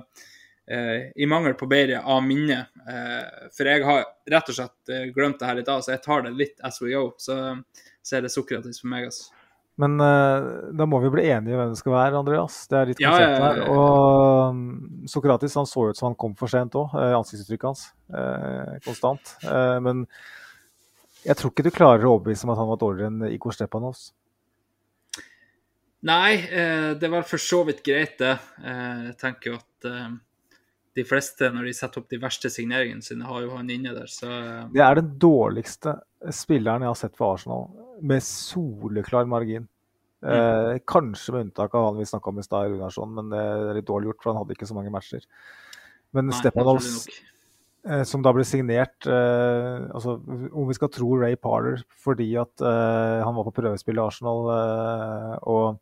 eh, i mangel på bedre av minne eh, For jeg har rett og slett glemt det her litt av, så jeg tar det litt as we go. Så, så er det Sokratis for meg, altså. Men uh, da må vi bli enige om hvem det skal være, Andreas. Det er litt Ja, konsept ja, ja, her. ja. Og um, Sokratis han så ut som han kom for sent òg, ansiktsuttrykket hans. Uh, konstant. Uh, men jeg tror ikke du klarer å overbevise om at han var dårligere enn Igor Stepanovs. Nei, eh, det var for så vidt greit, det. Eh, jeg tenker jo at eh, de fleste, når de setter opp de verste signeringene sine, har jo han inne der, så eh, Det er den dårligste spilleren jeg har sett for Arsenal, med soleklar margin. Eh, kanskje med unntak av han vi snakka om i stad, Runarsson, men det er litt dårlig gjort, for han hadde ikke så mange matcher. Men Nei, Stepanovs, eh, som da ble signert eh, altså Om vi skal tro Ray Parler fordi at eh, han var på prøvespill i Arsenal, og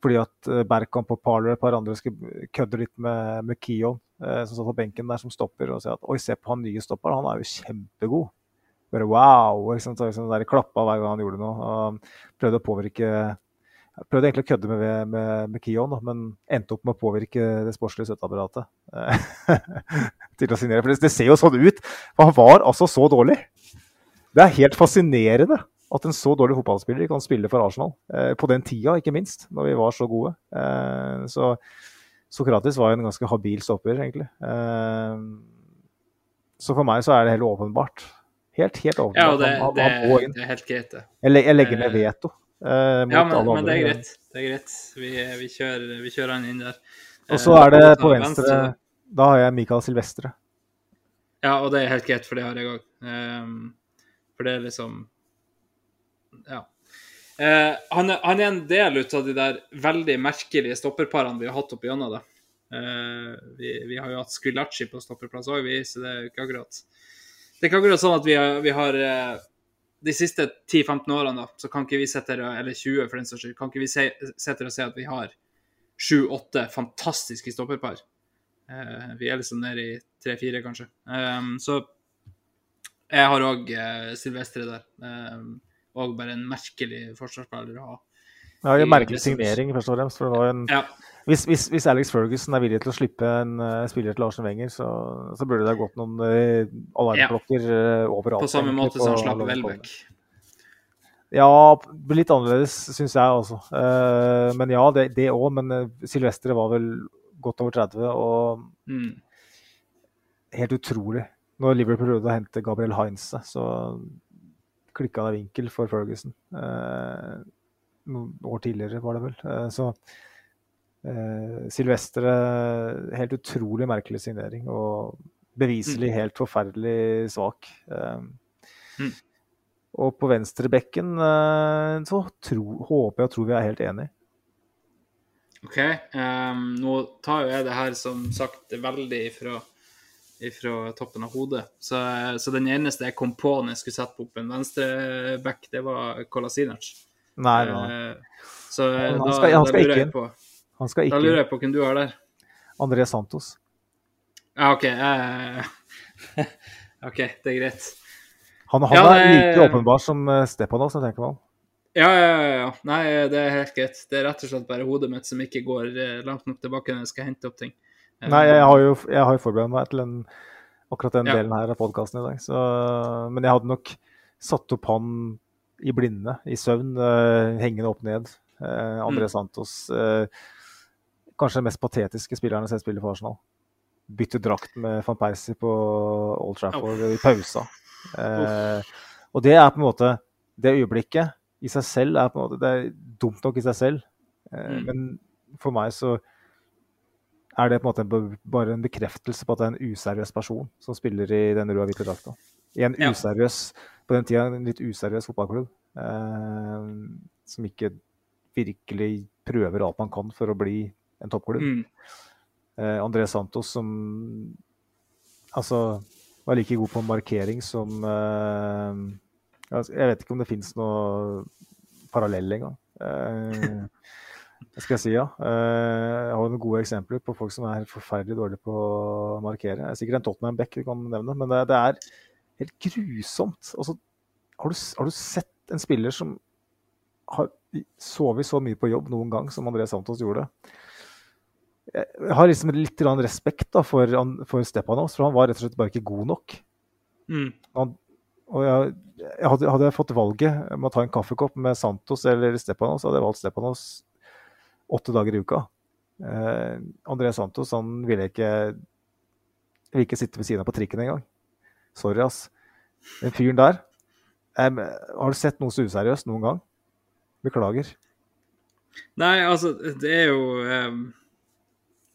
fordi at Berkan Berkamp og Parler og et par andre skulle kødde litt med, med Keon, eh, som satt på benken der som stopper, og sier at oi, se på han nye stopperen, han er jo kjempegod. Bare wow! Liksom, liksom der klappa hver gang han gjorde noe. og prøvde å påvirke prøvde egentlig å kødde med, med, med Kion, men endte opp med å påvirke det sportslige støtteapparatet eh, til å signere. For det, ser jo sånn ut. For han var altså så dårlig. Det er helt fascinerende at en så dårlig fotballspiller kan spille for Arsenal. Eh, på den tida, ikke minst, når vi var så gode. Eh, så Sokratis var en ganske habil stopper, egentlig. Eh, så for meg så er det helt åpenbart. Helt, helt åpenbart. Ja, og det, Han- han- han det, det er helt greit, det. Jeg, jeg legger ned veto. eh, mot Ja, men, alle men det er greit. Det er greit. Vi, vi, kjører, vi kjører han inn der. Og så Eh, er det på venstre Da har jeg Michael Silvestre. Ja, og det er helt greit, for det har jeg òg. for det er liksom. Eh, han, er, han er en del ut av de der veldig merkelige stopperparene vi har hatt opp gjennom det. Eh, vi, vi har jo hatt Squillaci på stopperplass òg, så det er ikke akkurat Det er ikke akkurat sånn at vi har, vi har eh, De siste 10-15 årene, da, så kan ikke vi sette, eller 20 for den saks skyld, kan ikke vi se, sette og si at vi har sju-åtte fantastiske stopperpar. Eh, vi er liksom nede i tre-fire, kanskje. Um, så jeg har òg uh, Silvestre der. Og bare en merkelig forsvarsspiller å ha. Ja, en merkelig signering, først og fremst. For det var en, Ja, hvis, hvis, hvis Alex Ferguson er villig til å slippe en uh, spiller til Larsen Wenger, så, så burde det ha gått noen uh, alarmklokker uh, overalt. på samme måte som slapp Welbeck. Ja, litt annerledes, syns jeg også. Uh, men ja, det òg. Men Silvestre var vel godt over 30, og Mm. helt utrolig. Når Liverpool prøvde å hente Gabriel Heinze, så klikka det vinkel for Ferguson. Eh, noen år tidligere, var det vel. Eh, så eh, Silvestre Helt utrolig merkelig signering, og beviselig helt forferdelig svak. Eh, Mm. Og på venstrebekken eh, så tro, håper jeg og tror vi er helt enige. OK. Um, nå tar jo jeg det her som sagt veldig ifra, ifra toppen av hodet. Så, så den eneste jeg kom på når jeg skulle sette opp en venstreback, det var Kolasinac. Nei, nei. Eh, så Han da, skal- han da lurer ikke jeg på Han skal Da lurer jeg på hvem du har der. André Santos. Ja, OK. eh, OK, det er greit. Han, han Ja, er det- like åpenbar som eh, Stepanos, jeg tenker meg om. Ja, ja, ja, ja. Nei, det er helt greit. Det er rett og slett bare hodet mitt som ikke går eh, langt nok tilbake når jeg skal hente opp ting. Nei, jeg har jo, jeg har jo forberedt meg til den, akkurat den Ja. delen her av podkasten i dag. Så, men jeg hadde nok satt opp han i blinde, i søvn, uh, hengende opp ned. Uh, André Mm. Santos. Uh, kanskje den mest patetiske spilleren jeg har sett spille for Arsenal. Bytte drakt med van Persie på Old Trafford i pausa. Uh, og det er på en måte Det øyeblikket i seg selv er på en måte Det er dumt nok i seg selv, Mm. men for meg så er det på en måte en bare en bekreftelse på at det er en useriøs person som spiller i den rød og hvite drakta. I en Ja. useriøs, på den tida en litt useriøs fotballklubb. Eh, som ikke virkelig prøver alt man kan for å bli en toppklubb. Mm. Eh, André Santos som altså var like god på markering som eh, altså, Jeg vet ikke om det fins noe parallell engang. Eh, hva skal jeg si, ja. Eh, jeg har noen gode eksempler på folk som er forferdelig dårlige på å markere. Det er sikkert en Tottenham Beck vi kan nevne, men det, det er helt grusomt. Altså, har, du, har du sett en spiller som har sovet så mye på jobb noen gang som André Santos gjorde? Jeg har liksom litt respekt da, for, for Stepanos, for han var rett og slett bare ikke god nok. Mm. Han, og jeg, jeg hadde, hadde jeg fått valget om å ta en kaffekopp med Santos eller Stepanos, så hadde jeg valgt Stepanos åtte dager i uka. Eh, André Santos han ville ikke, ville ikke sitte ved siden av på trikken engang. Sorry, ass. Den fyren der em, Har du sett noe så useriøst noen gang? Beklager. Nei, altså, det er jo um,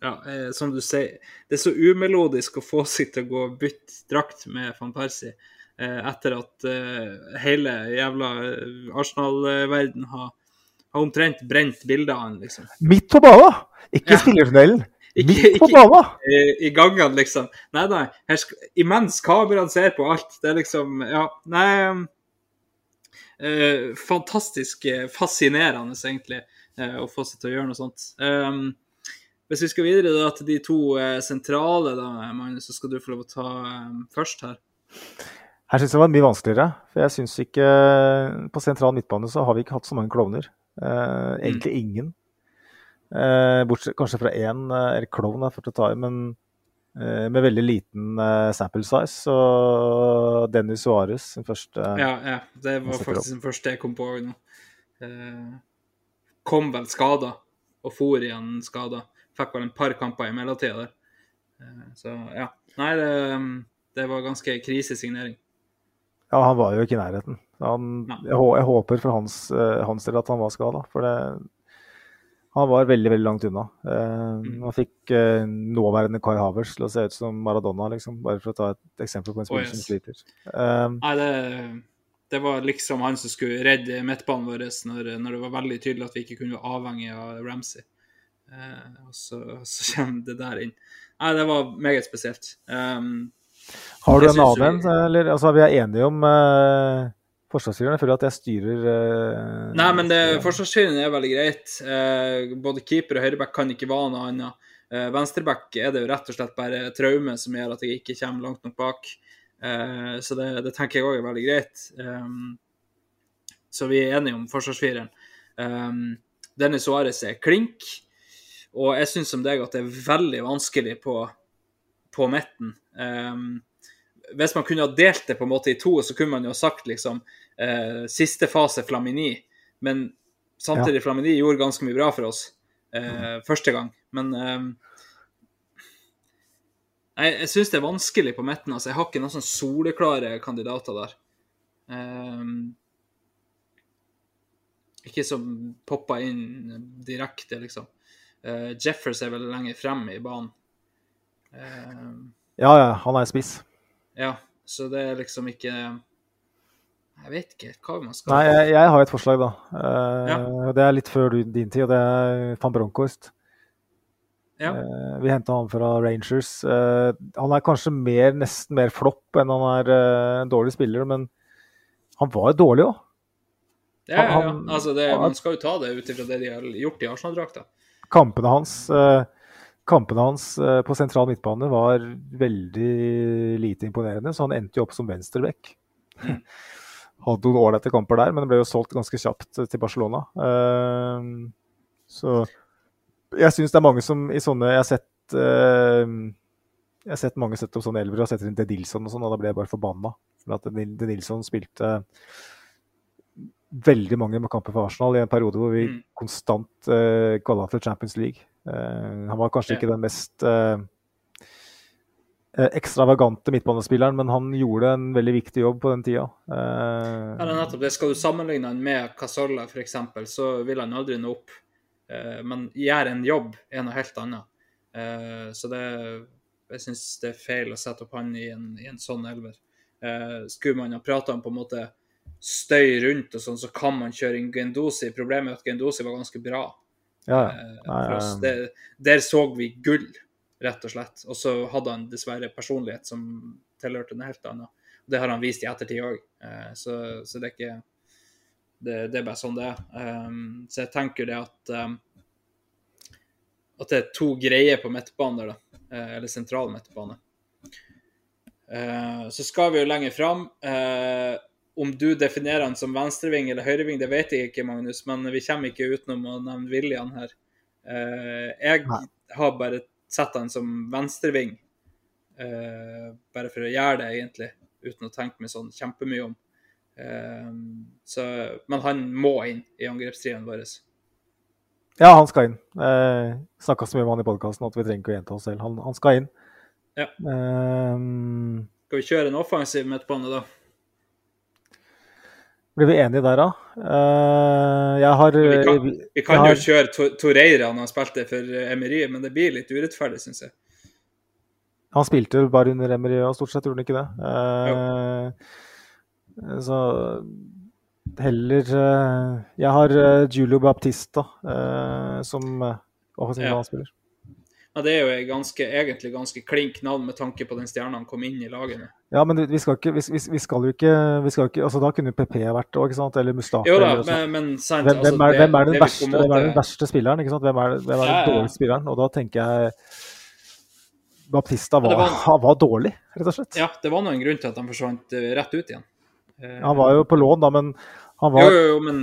Ja, eh, som du sier, det er så umelodisk å få seg til å gå og bytte drakt med van Persie eh, etter at eh, hele jævla eh, Arsenal-verden har, har omtrent brent bildet av han, liksom. Midt på banen! Ikke Ja. i spillertunnelen. Ikke- Midt på banen! I, i gangene, liksom. Nei, nei. Her imens kameraene ser på alt. Det er liksom Ja, nei eh, Fantastisk eh, fascinerende, egentlig, eh, å få seg til å gjøre noe sånt. Um, hvis vi skal videre da til de to eh, sentrale, da, Magnus, så skal du få lov å ta um, først her. Her syns jeg det var mye vanskeligere. For jeg syns ikke På sentral midtbane så har vi ikke hatt så mange klovner. Eh, egentlig ingen. Uh, bortsett kanskje fra én, uh, eller klovn for å ta i, men eh, med veldig liten eh, sample size. Og Dennis Suarez, sin første Ja, ja. Det var faktisk den første jeg kom på òg nå. Eh, kom vel skada, og for igjen skada. Fikk vel en par kamper i mellomtida der. Eh, så ja. Nei, det, det var ganske krisesignering. Ja, han var jo ikke i nærheten. Han, jeg, jeg håper for hans, eh, hans del at han var skada, for det, han var veldig veldig langt unna. Eh, Mm. Han fikk eh, nåværende Kai Havers til å se ut som Maradona, liksom, bare for å ta et eksempel på en spiller Oh, yes. som sliter. Eh, Nei, det, det var liksom han som skulle redde midtbanen vår når, når det var veldig tydelig at vi ikke kunne være avhengig av Ramsey. Eh, og så, så kommer det der inn. Nei, det var meget spesielt. Um, har du en annen vi- Eller altså, vi er enige om uh, forsvarsfyreren? Jeg føler at jeg styrer uh, Nei, men det, så- er veldig greit. Uh, både keeper og høyreback kan ikke være noe annet. Uh, Venstreback er det jo rett og slett bare traume som gjør at jeg ikke kommer langt nok bak. Uh, så det, det tenker jeg òg er veldig greit. Um, så vi er enige om forsvarsfireren. Um, Dennis Suárez er klink, og jeg syns som deg at det er veldig vanskelig på, på midten. Um, hvis man kunne ha delt det på en måte i to, så kunne man jo ha sagt liksom uh, siste fase Flamini. Men samtidig, Flamini gjorde ganske mye bra for oss eh, første gang. Men um, jeg, jeg syns det er vanskelig på midten. Altså, jeg har ikke noen sånn soleklare kandidater der. Um, ikke som popper inn direkte, liksom. Uh, Jeffers er vel lenger frem i banen. Eh, Ja, ja, han er spiss. ja, så det er liksom ikke Jeg vet ikke hva man skal Nei, jeg, jeg har et forslag, da. Uh, Ja. Det er litt før din tid, og det er van Bronckhorst. Ja. Uh, vi henta han fra Rangers. Uh, han er kanskje mer, nesten mer flopp enn han er en dårlig spiller, men han var dårlig òg. Ja, ja, ja. Altså, det, han- man skal jo ta det ut ifra det de har gjort i Arsenal-drakta. Kampene hans, eh, kampene hans eh, på sentral midtbane var veldig lite imponerende, så han endte jo opp som venstreback. Mm. Hadde noen ålreite kamper der, men ble jo solgt ganske kjapt til Barcelona. Eh, så jeg syns det er mange som i sånne Jeg har sett eh, jeg har sett mange sette opp sånne elvere og setter inn De Nilsson og sånn, og da ble jeg bare forbanna. For at De Nilsson spilte veldig mange kamper for Arsenal i en periode hvor vi Mm. konstant uh, kvala for Champions League. Eh, han var kanskje ikke den mest eh, eh, ekstravagante midtbanespilleren, men han gjorde en veldig viktig jobb på den tida. Eh, Ja, det nettopp det. Skal du sammenligne han med Casolla, f.eks., så vil han aldri nå opp. Eh, Men gjør en jobb er noe helt annet. Eh, Så det Jeg syns det er feil å sette opp han i en, i en sånn elver. Eh, Skulle man ha prata om på en måte støy rundt og sånn, så kan man kjøre inn Gendosi. Problemet er at Gendosi var ganske bra. Ja, ja. eh, eh, der så vi gull, rett og slett. Og så hadde han dessverre personlighet som tilhørte noe helt annet. Det har han vist i ettertid òg, så, så det er ikke det, det er bare sånn det er. Um, så jeg tenker det at um, at det er to greier på midtbanen der, da. Eh, eller sentral midtbane. Eh, så skal vi jo lenger fram. Om du definerer han som venstreving eller høyreving, det vet jeg ikke, Magnus, men vi kommer ikke utenom å nevne William her. Eh, jeg har bare sett han som venstreving, eh, bare for å gjøre det, egentlig, uten å tenke meg sånn kjempemye om. Eh, så, men han må inn i angrepstrioen vår. ja, han skal inn. Eh, Snakka så mye om han i podkasten at vi trenger ikke å gjenta oss selv. Han, han skal inn. Ja. Eh, Skal vi kjøre en offensiv midtbane, da? Blir vi enige der, da? Uh, jeg har Vi kan, vi kan jo har- kjøre To- Torreira når han spilte for Emery, men det blir litt urettferdig, syns jeg. Han spilte bare under Emery og stort sett, gjorde han ikke det? Uh, så heller uh, Jeg har Julio Baptista eh, som uh, offensiv Ja. midtbanespiller. Ja, det er jo ganske, egentlig ganske klink navn med tanke på den stjerna han kom inn i laget med. Ja, men vi skal, ikke, vi, vi, skal jo ikke, vi skal ikke altså Da kunne jo PP vært det ikke sant? Eller Mustafa. Jo da, sånn. men, men sant, hvem, hvem, er, altså, hvem, er den det verste, hvem er den verste spilleren? ikke sant? Hvem er, hvem er den Ja, ja, ja. dårligste spilleren? Og da tenker jeg Baptista Ja, var, var- han var dårlig, rett og slett. Ja, det var nå en grunn til at han forsvant eh, rett ut igjen. Han var jo på lån, da, men han var, jo, jo, men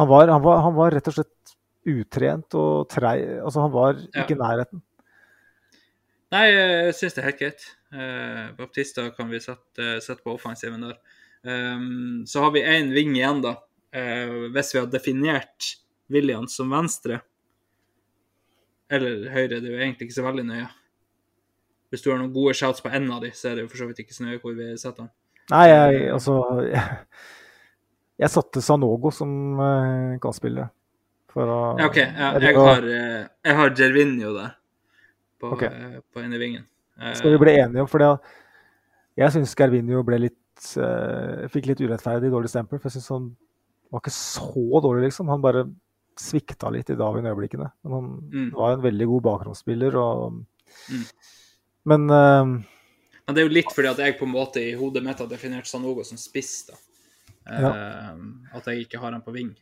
han var, han var, han var rett og slett utrent og trei. Altså, han var ikke i nærheten. Nei, jeg syns det er helt greit. Eh, Baptista kan vi sette, sette på offensiven der. Um, så har vi én ving igjen, da. Eh, hvis vi har definert William som venstre eller høyre, det er jo egentlig ikke så veldig nøye. Hvis du har noen gode shouts på én av de, så er det jo for så vidt ikke så nøye hvor vi setter han. Nei, jeg, altså Jeg, jeg satte Sanogo som uh, spille. For å Ja, OK. Ja, jeg har, eh, jeg har Gervinho der, på, okay. eh, på ene vingen. Eh, Skal vi bli enige om For det, jeg syns Gervinho litt eh, Fikk litt urettferdig dårlig stempel. For jeg syns han var ikke så dårlig, liksom. Han bare svikta litt i Darwin-øyeblikkene. Men han Mm. var en veldig god bakgrunnsspiller. Og, Mm. Men uh... Men det er jo litt fordi at jeg på en måte i hodet mitt har definert Sanogo som spiss. da. Eh, At jeg ikke har han på ving.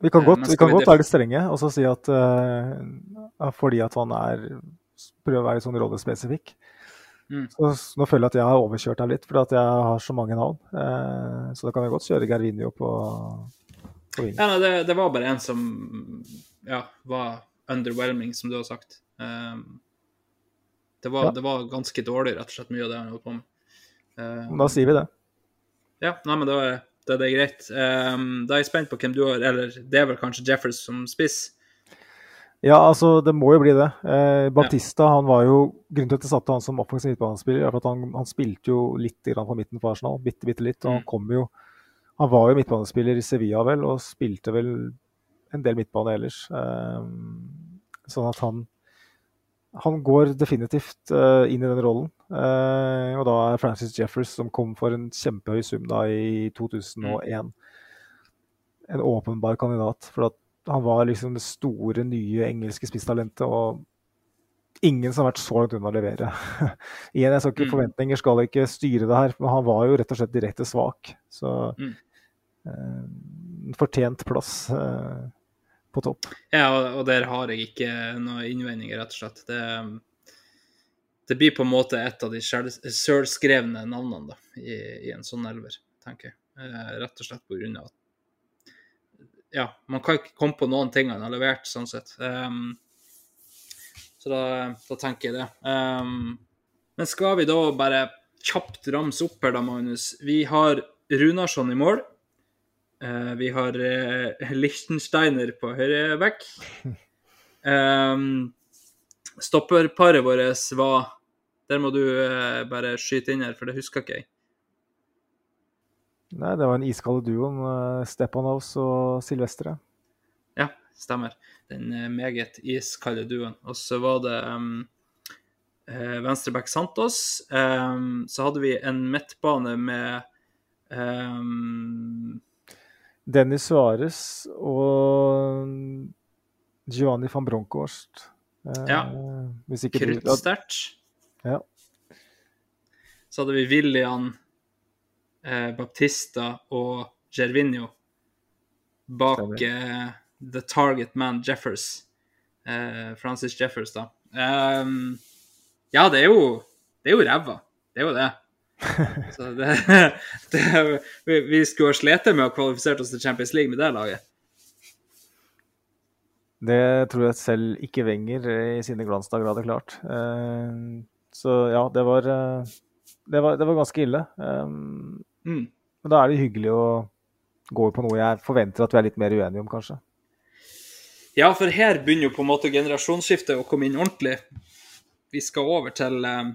vi kan Eh, godt, vi kan vi godt være litt strenge og så si at uh, fordi at han er prøver å være sånn rollespesifikk. Mm. Så nå føler jeg at jeg har overkjørt deg litt, fordi jeg har så mange navn. Eh, så da kan vi godt kjøre Gervinio på, på vingen. Ja, det, det var bare en som ja, var underwhelming, som du har sagt. Um, det, var, Ja. det var ganske dårlig, rett og slett, mye av det han holdt på med. Um, Da sier vi det. ja, nei, men da er, da er det greit. Um, da er jeg spent på hvem du har Eller det er vel kanskje Jeffers som spiss? Ja, altså, det må jo bli det. Eh, Baptista han var jo Grunnen til at jeg satte han som offensiv midtbanespiller, er at han, han spilte jo litt grann på midten for Arsenal. Bitte, bitte litt. Og han Mm. kom jo Han var jo midtbanespiller i Sevilla, vel, og spilte vel en del midtbane ellers. Eh, sånn at han Han går definitivt uh, inn i den rollen. Uh, og da er Francis Jeffers, som kom for en kjempehøy sum da i 2001, en åpenbar kandidat. For at han var liksom det store, nye engelske spisstalentet, og ingen som har vært så langt unna å levere. Igjen, jeg skal ikke, Mm. Forventninger skal ikke styre det her, men han var jo rett og slett direkte svak. Så Mm. eh, fortjent plass eh, på topp. Ja, og, og der har jeg ikke noen innvendinger, rett og slett. Det, det blir på en måte et av de sjølskrevne navnene da, i, i en sånn elver, tenker jeg. Eh, rett og slett på grunn av at Ja, man kan ikke komme på noen ting han har levert, sånn sett. Um, så da, da tenker jeg det. Um, men skal vi da bare kjapt ramse opp her, da, Magnus? Vi har Runarsson i mål. Uh, vi har uh, Lichtensteiner på høyre back. Um, stopperparet vårt var Der må du uh, bare skyte inn her, for det husker ikke jeg. Nei, det var en iskalde duoen. Uh, Stepanovs og Silvestre. Ja, stemmer. Den eh, meget iskalde duoen. Og så var det um, eh, venstreback Santos. Um, så hadde vi en midtbane med um, Dennis Suárez og Giovanni van Bronckhorst. Eh, Ja. Kruttsterkt. Ja. Så hadde vi William, eh, Baptista og Gervinho bak eh, The Target Man Jeffers. Eh, Francis Jeffers, da. Um, ja, det er jo Det er jo ræva. Det er jo det. Så det, det vi, vi skulle ha slitt med å kvalifisere oss til Champions League med det laget. Det tror jeg selv ikke Wenger i sine glansdager hadde klart. Eh, Så ja, det var, eh, det var, det var ganske ille. Um, Mm. Men da er det hyggelig å gå på noe jeg forventer at vi er litt mer uenige om, kanskje. Ja, for her begynner jo på en måte generasjonsskiftet å komme inn ordentlig. Vi skal over til eh,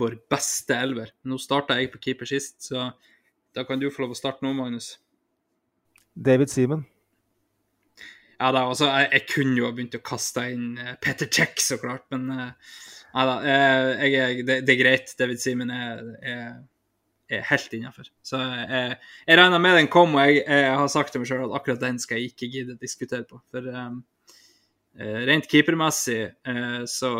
vår beste elver. Nå starta jeg på keeper sist, så da kan du få lov å starte nå, Magnus. David Seaman. Ja da, altså, jeg, jeg kunne jo ha begynt å kaste inn eh, Peter Check, så klart, men eh, nei da. Jeg, jeg, er- det, det er greit. David Simen er, er er helt innafor. Så jeg, jeg regner med den kom, og jeg, jeg har sagt til meg sjøl at akkurat den skal jeg ikke gidde diskutere på. For um, rent keepermessig uh, så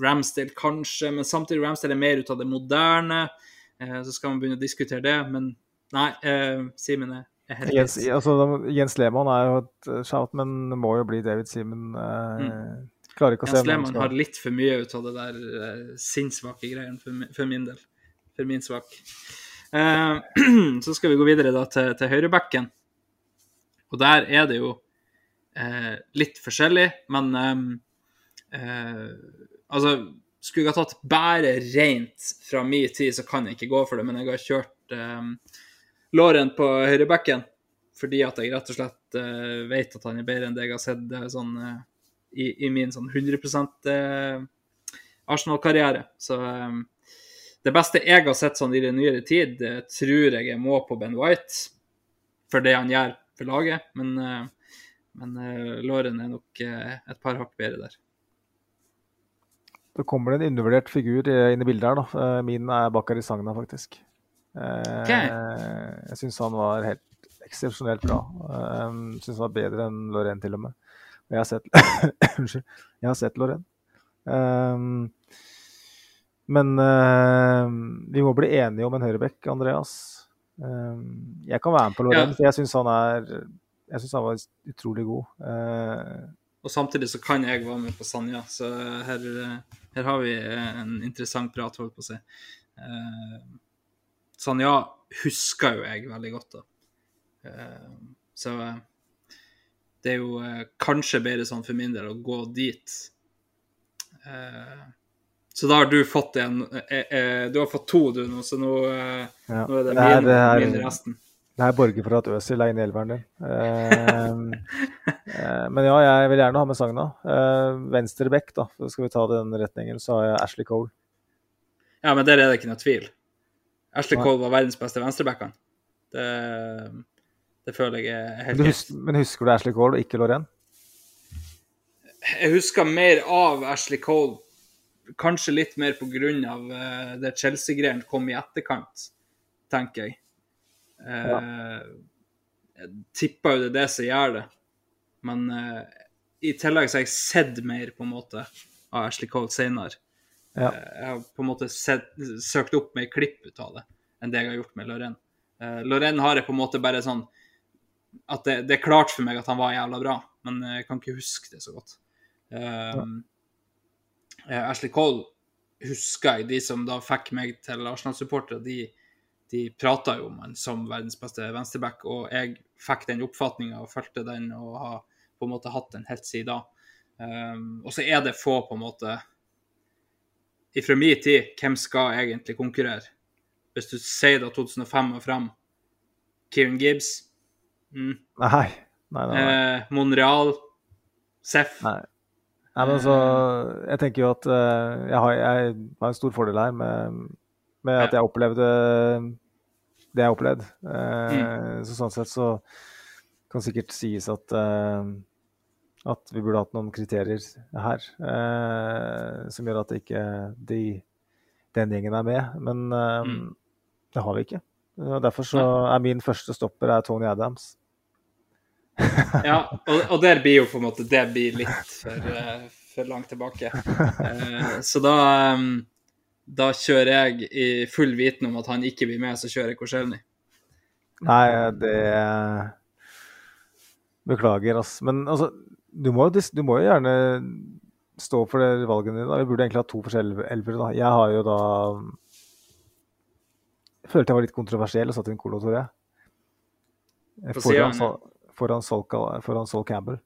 Ramsdale kanskje, men samtidig Ramsdale er mer ut av det moderne. Uh, så skal man begynne å diskutere det, men nei, uh, Simen er, Jens, altså, Jens Lehmann er jo et eh, shout, men det må jo bli David Simen. Eh, Klarer ikke å Jens Lehmann har litt for mye ut av det der eh, sinnssvake greiene for, for min del. For min svak. Eh, så skal vi gå videre da til, til høyrebacken. Og der er det jo eh, litt forskjellig, men ehm, eh, Altså, skulle jeg ha tatt bare rent fra min tid, så kan jeg ikke gå for det, men jeg har kjørt um, Låren på høyrebacken fordi at jeg rett og slett vet at han er bedre enn det jeg har sett sånn i, i min sånn 100 eh, Arsenal-karriere. Så eh, det beste jeg har sett sånn i den nyere tid, tror jeg jeg må på Ben White for det han gjør for laget. Men, eh, men eh, Låren er nok eh, et par hakk bedre der. Da kommer det en undervurdert figur inn i bildet her. da. Min er Bakari Sagna, faktisk. Okay. Ok. Jeg syns han var helt eksepsjonelt bra. Syns han var bedre enn Lorraine, til og med. Jeg har sett Unnskyld. Jeg har sett Lorraine. Men uh, vi må bli enige om en høyrebekk, Andreas. Uh, Jeg kan være med på Lorraine, Ja. for jeg syns han er jeg synes han var utrolig god. Uh, Og samtidig så kan jeg være med på Sanja, så her, her har vi en interessant prat, holdt på å si. Sanja husker jo jeg veldig godt, da. Så det er jo kanskje bedre sånn for min del å gå dit. Eh, så da har du fått en eh, eh, Du har fått to, du nå, så nå, eh, ja. nå er det Det er- min, det er- min resten. Det her borger for at Øzil er inne i elveren din. Eh, eh, men ja, jeg vil gjerne ha med Sagna. Eh, venstre back, da. Så skal vi ta den retningen. Så har jeg Ashley Cole. Ja, men der er det ikke noe tvil. Ashley. Cole var verdens beste venstrebackene. Det, det føler jeg er helt greit. men husker du Ashley Cole og ikke Lorraine? Jeg husker mer av Ashley Cole, kanskje litt mer på grunn av eh, det Chelsea-greien kom i etterkant, tenker jeg. Ja. Jeg tipper jo det er det som gjør det. Men eh, i tillegg så har jeg sett mer, på en måte, av Ashley Cole senere. Ja. Eh, jeg har på en måte sett, søkt opp mer klipp ut av det enn det jeg har gjort med Lorraine. Uh, Lorraine har jeg på en måte bare sånn at det, det er klart for meg at han var jævla bra, men jeg kan ikke huske det så godt. Um, eh, Ashley Cole husker jeg, de som da fikk meg til Arsenal-supportere, de, de prata jo om han som verdens beste venstreback, og jeg fikk den oppfatninga og fulgte den og har på en måte hatt den helt siden da. Um, og så er det få, på en måte Fra min tid, hvem skal egentlig konkurrere? Hvis du sier da 2005 og frem, Kieran Gibbs, mm, Nei. Nei, nei, nei. eh, Monreal, Seff nei. Nei men altså, jeg tenker jo at eh, jeg, har, jeg har en stor fordel her med, med at jeg opplevde det jeg har opplevd. Eh, Mm. Så sånn sett så kan sikkert sies at eh, at vi burde hatt noen kriterier her som gjør at ikke de, den gjengen er med. Men Mm. det har vi ikke. Og derfor så er min første stopper er Tony Adams. Ja, og, og der blir jo på en måte Det blir litt for, eh, for langt tilbake. Eh, så da eh, Da kjører jeg i full viten om at han ikke blir med, så kjører jeg Korselny. Nei, det Beklager, ass. Men altså, du må, du må jo gjerne stå for det valgene dine. Vi burde egentlig ha to forskjellige elvere. da. Jeg har jo da Jeg følte jeg var litt kontroversiell og satte inn Colo Toré. På siden, Sol- foran, Sol, foran Sol Campbell,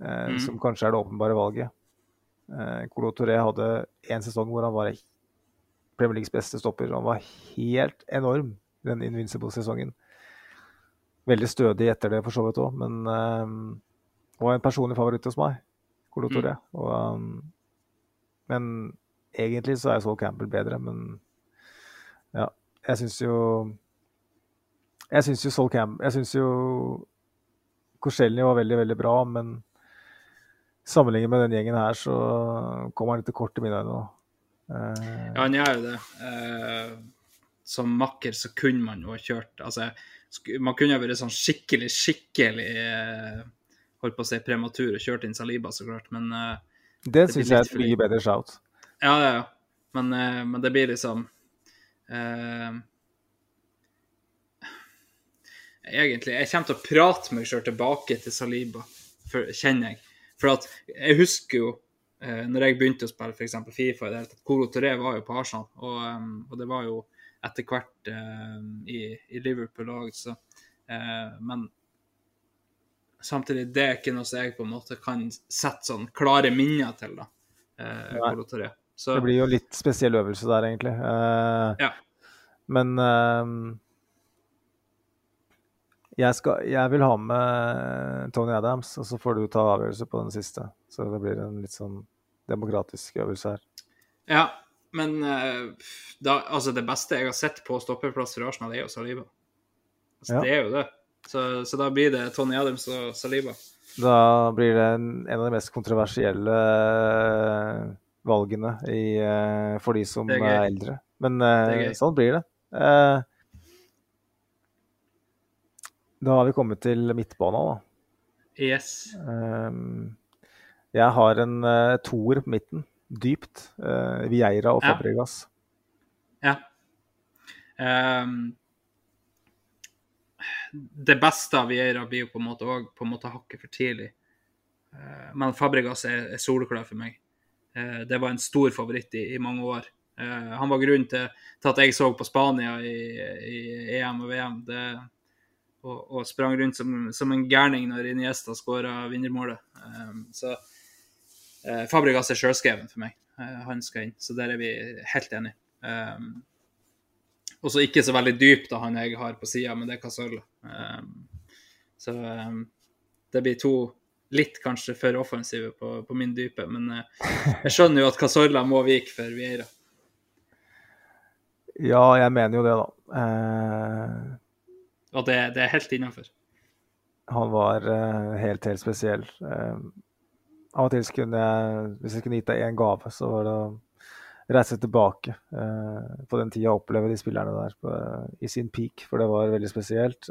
eh, Mm. som kanskje er det åpenbare valget. Eh, Colo Toré hadde en sesong hvor han var Premier Leagues beste stopper. Han var helt enorm den Invincible-sesongen. Veldig stødig etter det, for så vidt òg, men eh, var en personlig favoritt hos meg. Colo Mm. Og, um, men egentlig så er Sol Campbell bedre, men ja. Jeg syns jo Jeg syns jo Sol Campbell Jeg syns jo Korselny var veldig, veldig bra, men sammenlignet med den gjengen her, så kommer han litt kort i mine øyne. Eh, Ja, han gjør jo det. Eh, som makker så kunne man jo ha kjørt altså, Man kunne ha vært sånn skikkelig, skikkelig eh, holdt på å si prematur og kjørt inn Saliba, så klart, men eh, Det blir syns jeg er et mye bedre shout. Ja, ja, ja. Men, eh, men det blir liksom eh, Egentlig Jeg kommer til å prate meg sjøl tilbake til Saliba, for, kjenner jeg. For at jeg husker jo eh, når jeg begynte å spille f.eks. Fifa, i det tatt, Colo Toré var jo på Arsenal, og, um, og det var jo etter hvert eh, i, i Liverpool òg, så eh, Men samtidig, det er ikke noe som jeg på en måte kan sette sånn klare minner til, da. Eh. Colo Touré. Så Det blir jo litt spesiell øvelse der, egentlig. Eh, Ja. Men eh, jeg, skal, jeg vil ha med Tony Adams, og så får du ta avgjørelse på den siste. Så det blir en litt sånn demokratisk øvelse her. Ja, men eh, da, altså det beste jeg har sett på stoppeplass for Arsenal, er jo Saliba. Altså, Ja. Det er jo det. Så, så da blir det Tony Adams og Saliba. Da blir det en, en av de mest kontroversielle eh, valgene i, eh, for de som er er, eldre. Men sånn blir det. Eh, da har vi kommet til midtbanen, da. Yes. Ehm, jeg har en uh, toer på midten, dypt. Uh, Vieira og Fabregas. Ja. Ehm, det beste av Vieira blir jo på en måte òg på en måte hakket for tidlig. Eh, men Fabregas er, er soleklar for meg. Eh, det var en stor favoritt i, i mange år. Eh, han var grunnen til, til at jeg så på Spania i, i EM og VM. Det, og, og sprang rundt som, som en gærning når Iniesta skåra vinnermålet. Um, så uh, Fabregas er sjølskreven for meg. Uh, han skal inn, så der er vi helt enige. Um, og så ikke så veldig dyp, da han jeg har på sida, men det er Casolla. Um, så um, det blir to litt kanskje for offensive på, på min dype, men uh, jeg skjønner jo at Casolla må vike for Vieira. Ja, jeg mener jo det, da. Eh, Og det, det er helt innafor. han var uh, helt, helt spesiell. Uh, av og til så kunne jeg, hvis jeg kunne gitt deg én gave, så var det å reise tilbake uh, på den tida og oppleve de spillerne der på, i sin peak, for det var veldig spesielt.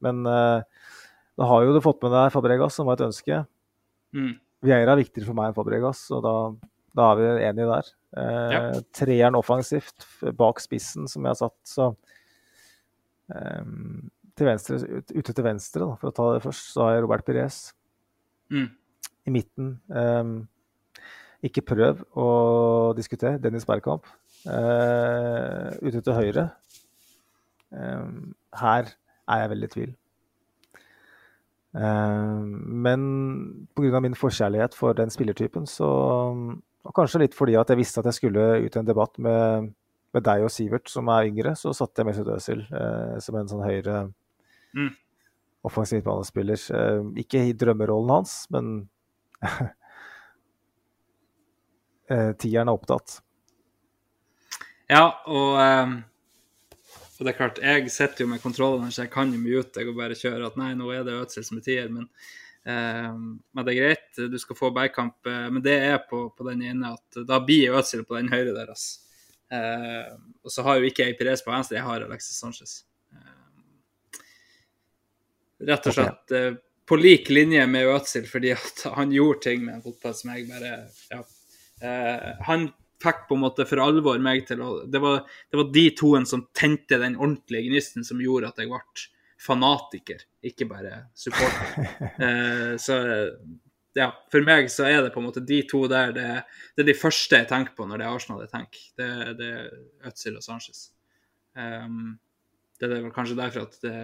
Men da har jo du fått med deg Fabregas, som var et ønske. Mm. Vieira er viktigere for meg enn Fabregas, og da, da er vi enige der. Eh, Ja. Treeren offensivt bak spissen, som jeg har satt, så til venstre, ut- Ute til venstre, da, for å ta det først, så har jeg Robert Pires. Mm. I midten um, Ikke prøv å diskutere. Dennis Bergkamp. Uh, ute til høyre um, Her er jeg veldig i tvil. Eh, men pga. min forkjærlighet for den spillertypen, så Og kanskje litt fordi at jeg visste at jeg skulle ut i en debatt med, med deg og Sivert, som er yngre, så satte jeg Mesut Özil eh, som en sånn høyre Mm. offensiv midtbanespiller. Eh, ikke i drømmerollen hans, men eh, tieren er opptatt. Ja, og, ehm, og det er klart, jeg sitter jo med kontrollene, så jeg kan jo mute deg og bare kjøre at nei, nå er det Ødsel som er tier, men, ehm, men det er greit, du skal få Bergkamp. eh, men det er på, på den ene at da blir Ødsel på den høyre deres. Eh, og så har jo ikke jeg Pires på venstre, jeg har Alexis Sanchez. Eh, rett og slett eh, på lik linje med Øtzil, fordi at han gjorde ting med en fotball som jeg bare ja. Han fikk på en måte for alvor meg til å Det var, det var de toen som tente den ordentlige gnisten som gjorde at jeg ble fanatiker, ikke bare supporter. Eh, så ja, for meg så er det på en måte de to der Det, det er de første jeg tenker på når det er Arsenal jeg tenker. Det, det er Øtzil og Sanchez. Um, det er vel kanskje derfor at det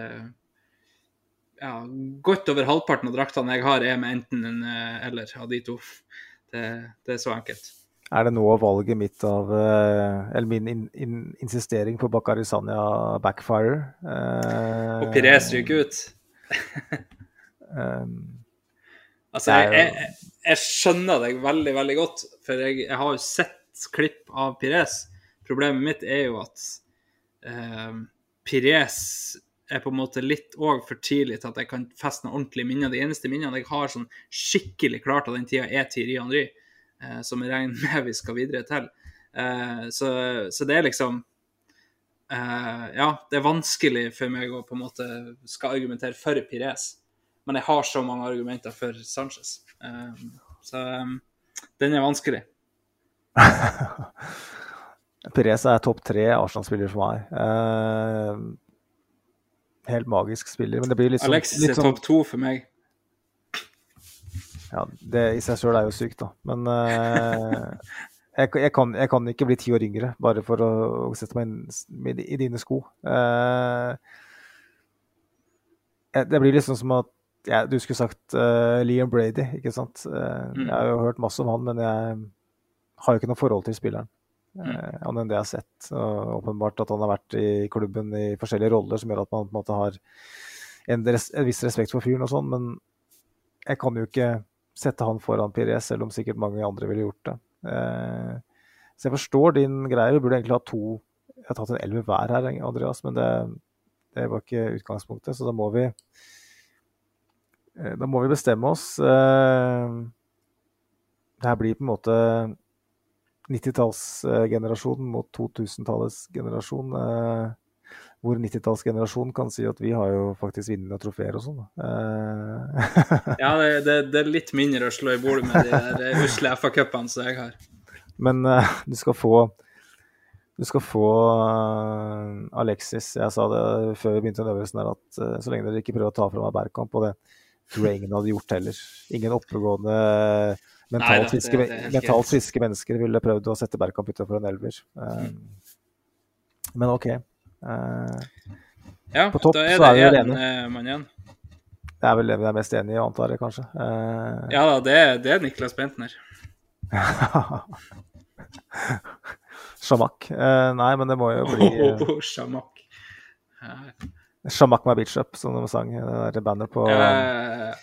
ja, Godt over halvparten av draktene jeg har, er med enten en eh, eller av de to. Det, det er så enkelt. Er det nå valget mitt av eh, Eller min in, in, insistering på Bakari Sanja backfire? Uh, Og Pires ryker ut. eh, Altså, jeg, jeg, jeg skjønner deg veldig, veldig godt, for jeg, jeg har jo sett klipp av Pires. Problemet mitt er jo at eh, Pires er på en måte litt òg for tidlig til at jeg kan feste noen ordentlige minner. De eneste minnene jeg har sånn skikkelig klart av den tida, er Tiri Henry, eh, som jeg regner med vi skal videre til. Eh, så, så det er liksom eh, Ja, det er vanskelig for meg å på en måte skal argumentere for Pires, men jeg har så mange argumenter for Sanchez. Um, så um, den er vanskelig. Perez er topp tre Arsenal-spiller for meg. Uh, helt magisk spiller. Men det blir liksom Alexis litt er sånn- topp to for meg. Ja, det i seg sjøl er jo sykt, da. Men uh, jeg, jeg, kan, jeg kan ikke bli ti år yngre bare for å, å sette meg inn, i dine sko. Eh, det blir liksom som at ja, Du skulle sagt uh, Liam Brady, ikke sant? Uh, Mm. Jeg har jo hørt masse om han, men jeg har jo ikke noe forhold til spilleren. Eh, Annet enn det jeg har sett. Og åpenbart at han har vært i klubben i forskjellige roller som gjør at man på en måte har en, res, en viss respekt for fyren og sånn, men jeg kan jo ikke sette han foran Pires, selv om sikkert mange andre ville gjort det. Så jeg forstår din greie. Vi burde egentlig ha to Jeg har tatt en elver hver her, Andreas, men det, det var ikke utgangspunktet, så da må vi Da må vi bestemme oss. Eh, det her blir på en måte 90-tallsgenerasjonen mot 2000-tallets generasjon. Eh, hvor 90-tallsgenerasjonen kan si at vi har jo faktisk vunnet noen trofeer og sånn. Eh, Ja, det, det, det er litt mindre å slå i bordet med de der eh, usle FA-cupene som jeg har. Men eh, du skal få du skal få eh, Alexis. Jeg sa det før vi begynte den øvelsen her, at eh, så lenge dere ikke prøver å ta fra meg Bergkamp, og det ingen hadde gjort heller. Ingen oppegående, mentalt, friske, det- det er mennesker ville prøvd å sette Bergkamp utenfor en elver. Eh, Men OK. Eh, Ja, På topp da er så er vi det én eh, mann igjen. det er vel det vi er mest enige i, antar jeg kanskje. Ja da, det, det er Niklas Bentner. Shamak. Eh, nei, men det må jo bli eh, Oh, Shamak. Eh, Shamak My Bitch Up, som de sang. Det bandet på eh,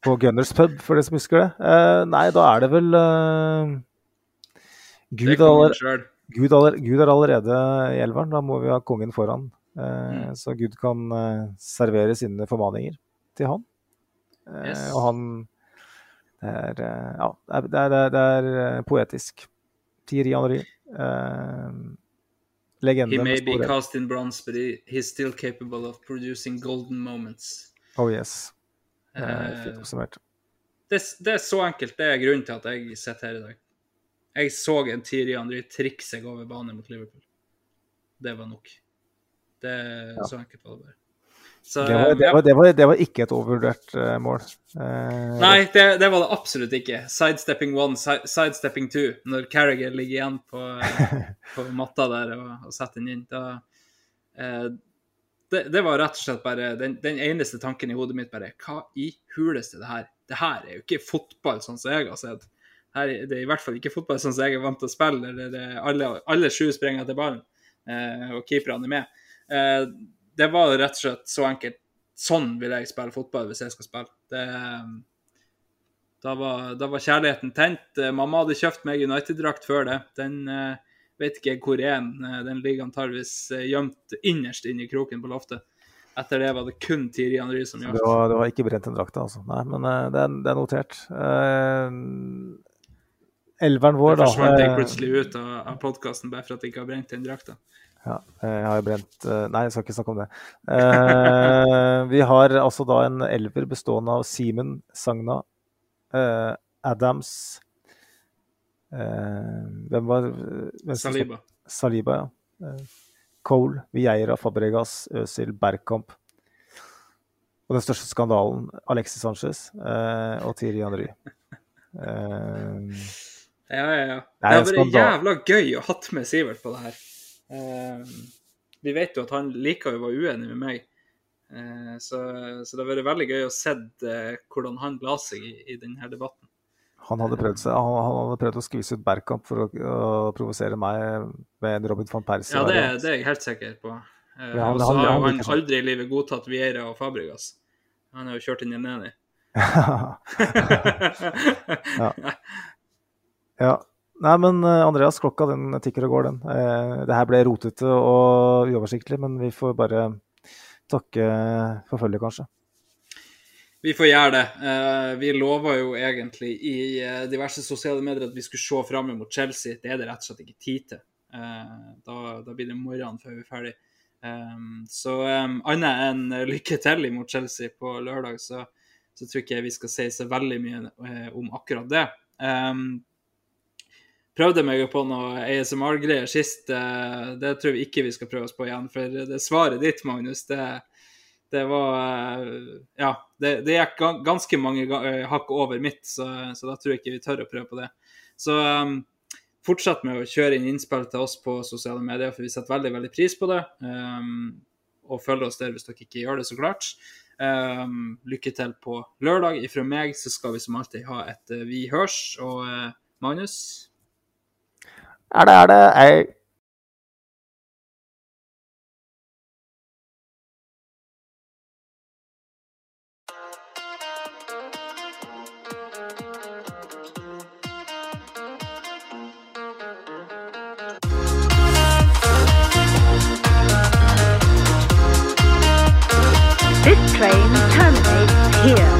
på Gunners pub, for de som husker det. Eh, nei, da er det vel eh, Gud, det aller. Gud, aller, Gud er allerede i elveren. Da må vi ha kongen foran. Eh, Mm. Så Gud kan eh, servere sine formaninger til han. Eh, Yes. Og han er, eh, ja, det er, det er, det er poetisk. Thierry Henry. Eh, legende He may be cast in bronze, but he, he's still capable of producing golden moments. Oh yes. Eh, Eh, fint oppsummert. det, det er så enkelt. Det er grunnen til at jeg sitter her i dag. Jeg så en Henry trikse seg over banen mot Liverpool. Det var nok. Det Ja. Så enkelt var det bare. Så, Det var, det, var, det, var, det var ikke et overvurdert uh, mål. Uh, Nei, det, det var det absolutt ikke. Sidestepping one, si- sidestepping two. Når Carriger ligger igjen på, på matta der og, og setter den inn, da uh, det, var rett og slett bare den, den eneste tanken i hodet mitt bare Hva i huleste det her? Det her er jo ikke fotball sånn som jeg har sett. Her, er- det er i hvert fall ikke fotball sånn som jeg er vant til å spille. der alle, alle sju springer etter ballen, og keeperne er med. Det var rett og slett så enkelt. Sånn vil jeg spille fotball hvis jeg skal spille. Det, da, var, da var kjærligheten tent. Eh, Mamma hadde kjøpt meg United-drakt før det. Den eh, vet ikke jeg hvor er. den. Eh, Den ligger antageligvis gjemt innerst inne i kroken på loftet. Etter det var det kun Tiri Henry som Det gjaldt. var, det var ikke brent en drakta, altså. Nei, men det, er, det er notert. Uh... elveren vår, da. forsvant jeg plutselig ut av, av podkasten bare for at jeg ikke har brent den drakta. Ja, jeg har jo brent eh, Nei, jeg skal ikke snakke om det. Eh, vi har altså da en elver bestående av Simen, Sagna, eh, Adams eh, Hvem var hvem Saliba. Saliba, ja. Eh, Cole, Vieira, Fabregas, Øzil, Bergkamp. Og den største skandalen, Alexis Sanchez eh, og Thierry Henry. Eh, Ja, ja, ja. Det Det vært jævla gøy å hatt med Sivert på det her. Eh, vi vet jo at han liker å være uenig med meg. Eh, så, så det har vært veldig gøy å se eh, hvordan han la seg i, i denne debatten. Han hadde prøvd, han, han hadde prøvd å skvise ut Bergkamp for å, å provosere meg med en Robin van Persie. Ja, det, det er jeg helt sikker på. Eh, Ja, han- og så har han han sånn. aldri i livet godtatt Vieira og Fabregas. Han har jo kjørt inn i Neni. Ja. ja. Nei, men eh, Andreas, klokka den tikker og går, den. Eh, det her ble rotete og uoversiktlig, men vi får bare takke for følget, kanskje. Vi får gjøre det. Eh, vi lova jo egentlig i eh, diverse sosiale medier at vi skulle se fram mot Chelsea. Det er det rett og slett ikke tid til. Da, da, blir det morgenen før vi er ferdig. Um, så annet enn lykke til imot Chelsea på lørdag, så, så tror ikke jeg vi skal si så veldig mye om akkurat det. Um, prøvde meg på noe ASMR-greier sist. Uh, det tror vi ikke vi skal prøve oss på igjen. For det svaret ditt, Magnus, det, det var uh, Ja, det, det gikk ganske mange hakk over mitt, så, så, da tror jeg ikke vi tør å prøve på det. Så um, fortsett med å kjøre inn innspill til oss på sosiale medier, for vi setter veldig veldig pris på det. Um, og følg oss der hvis dere ikke gjør det, så klart. Um, lykke til på lørdag. Ifra meg så skal vi som alltid ha et uh, Vi hørs. Og uh, Magnus? Er det, er det. Jeg train terminates here.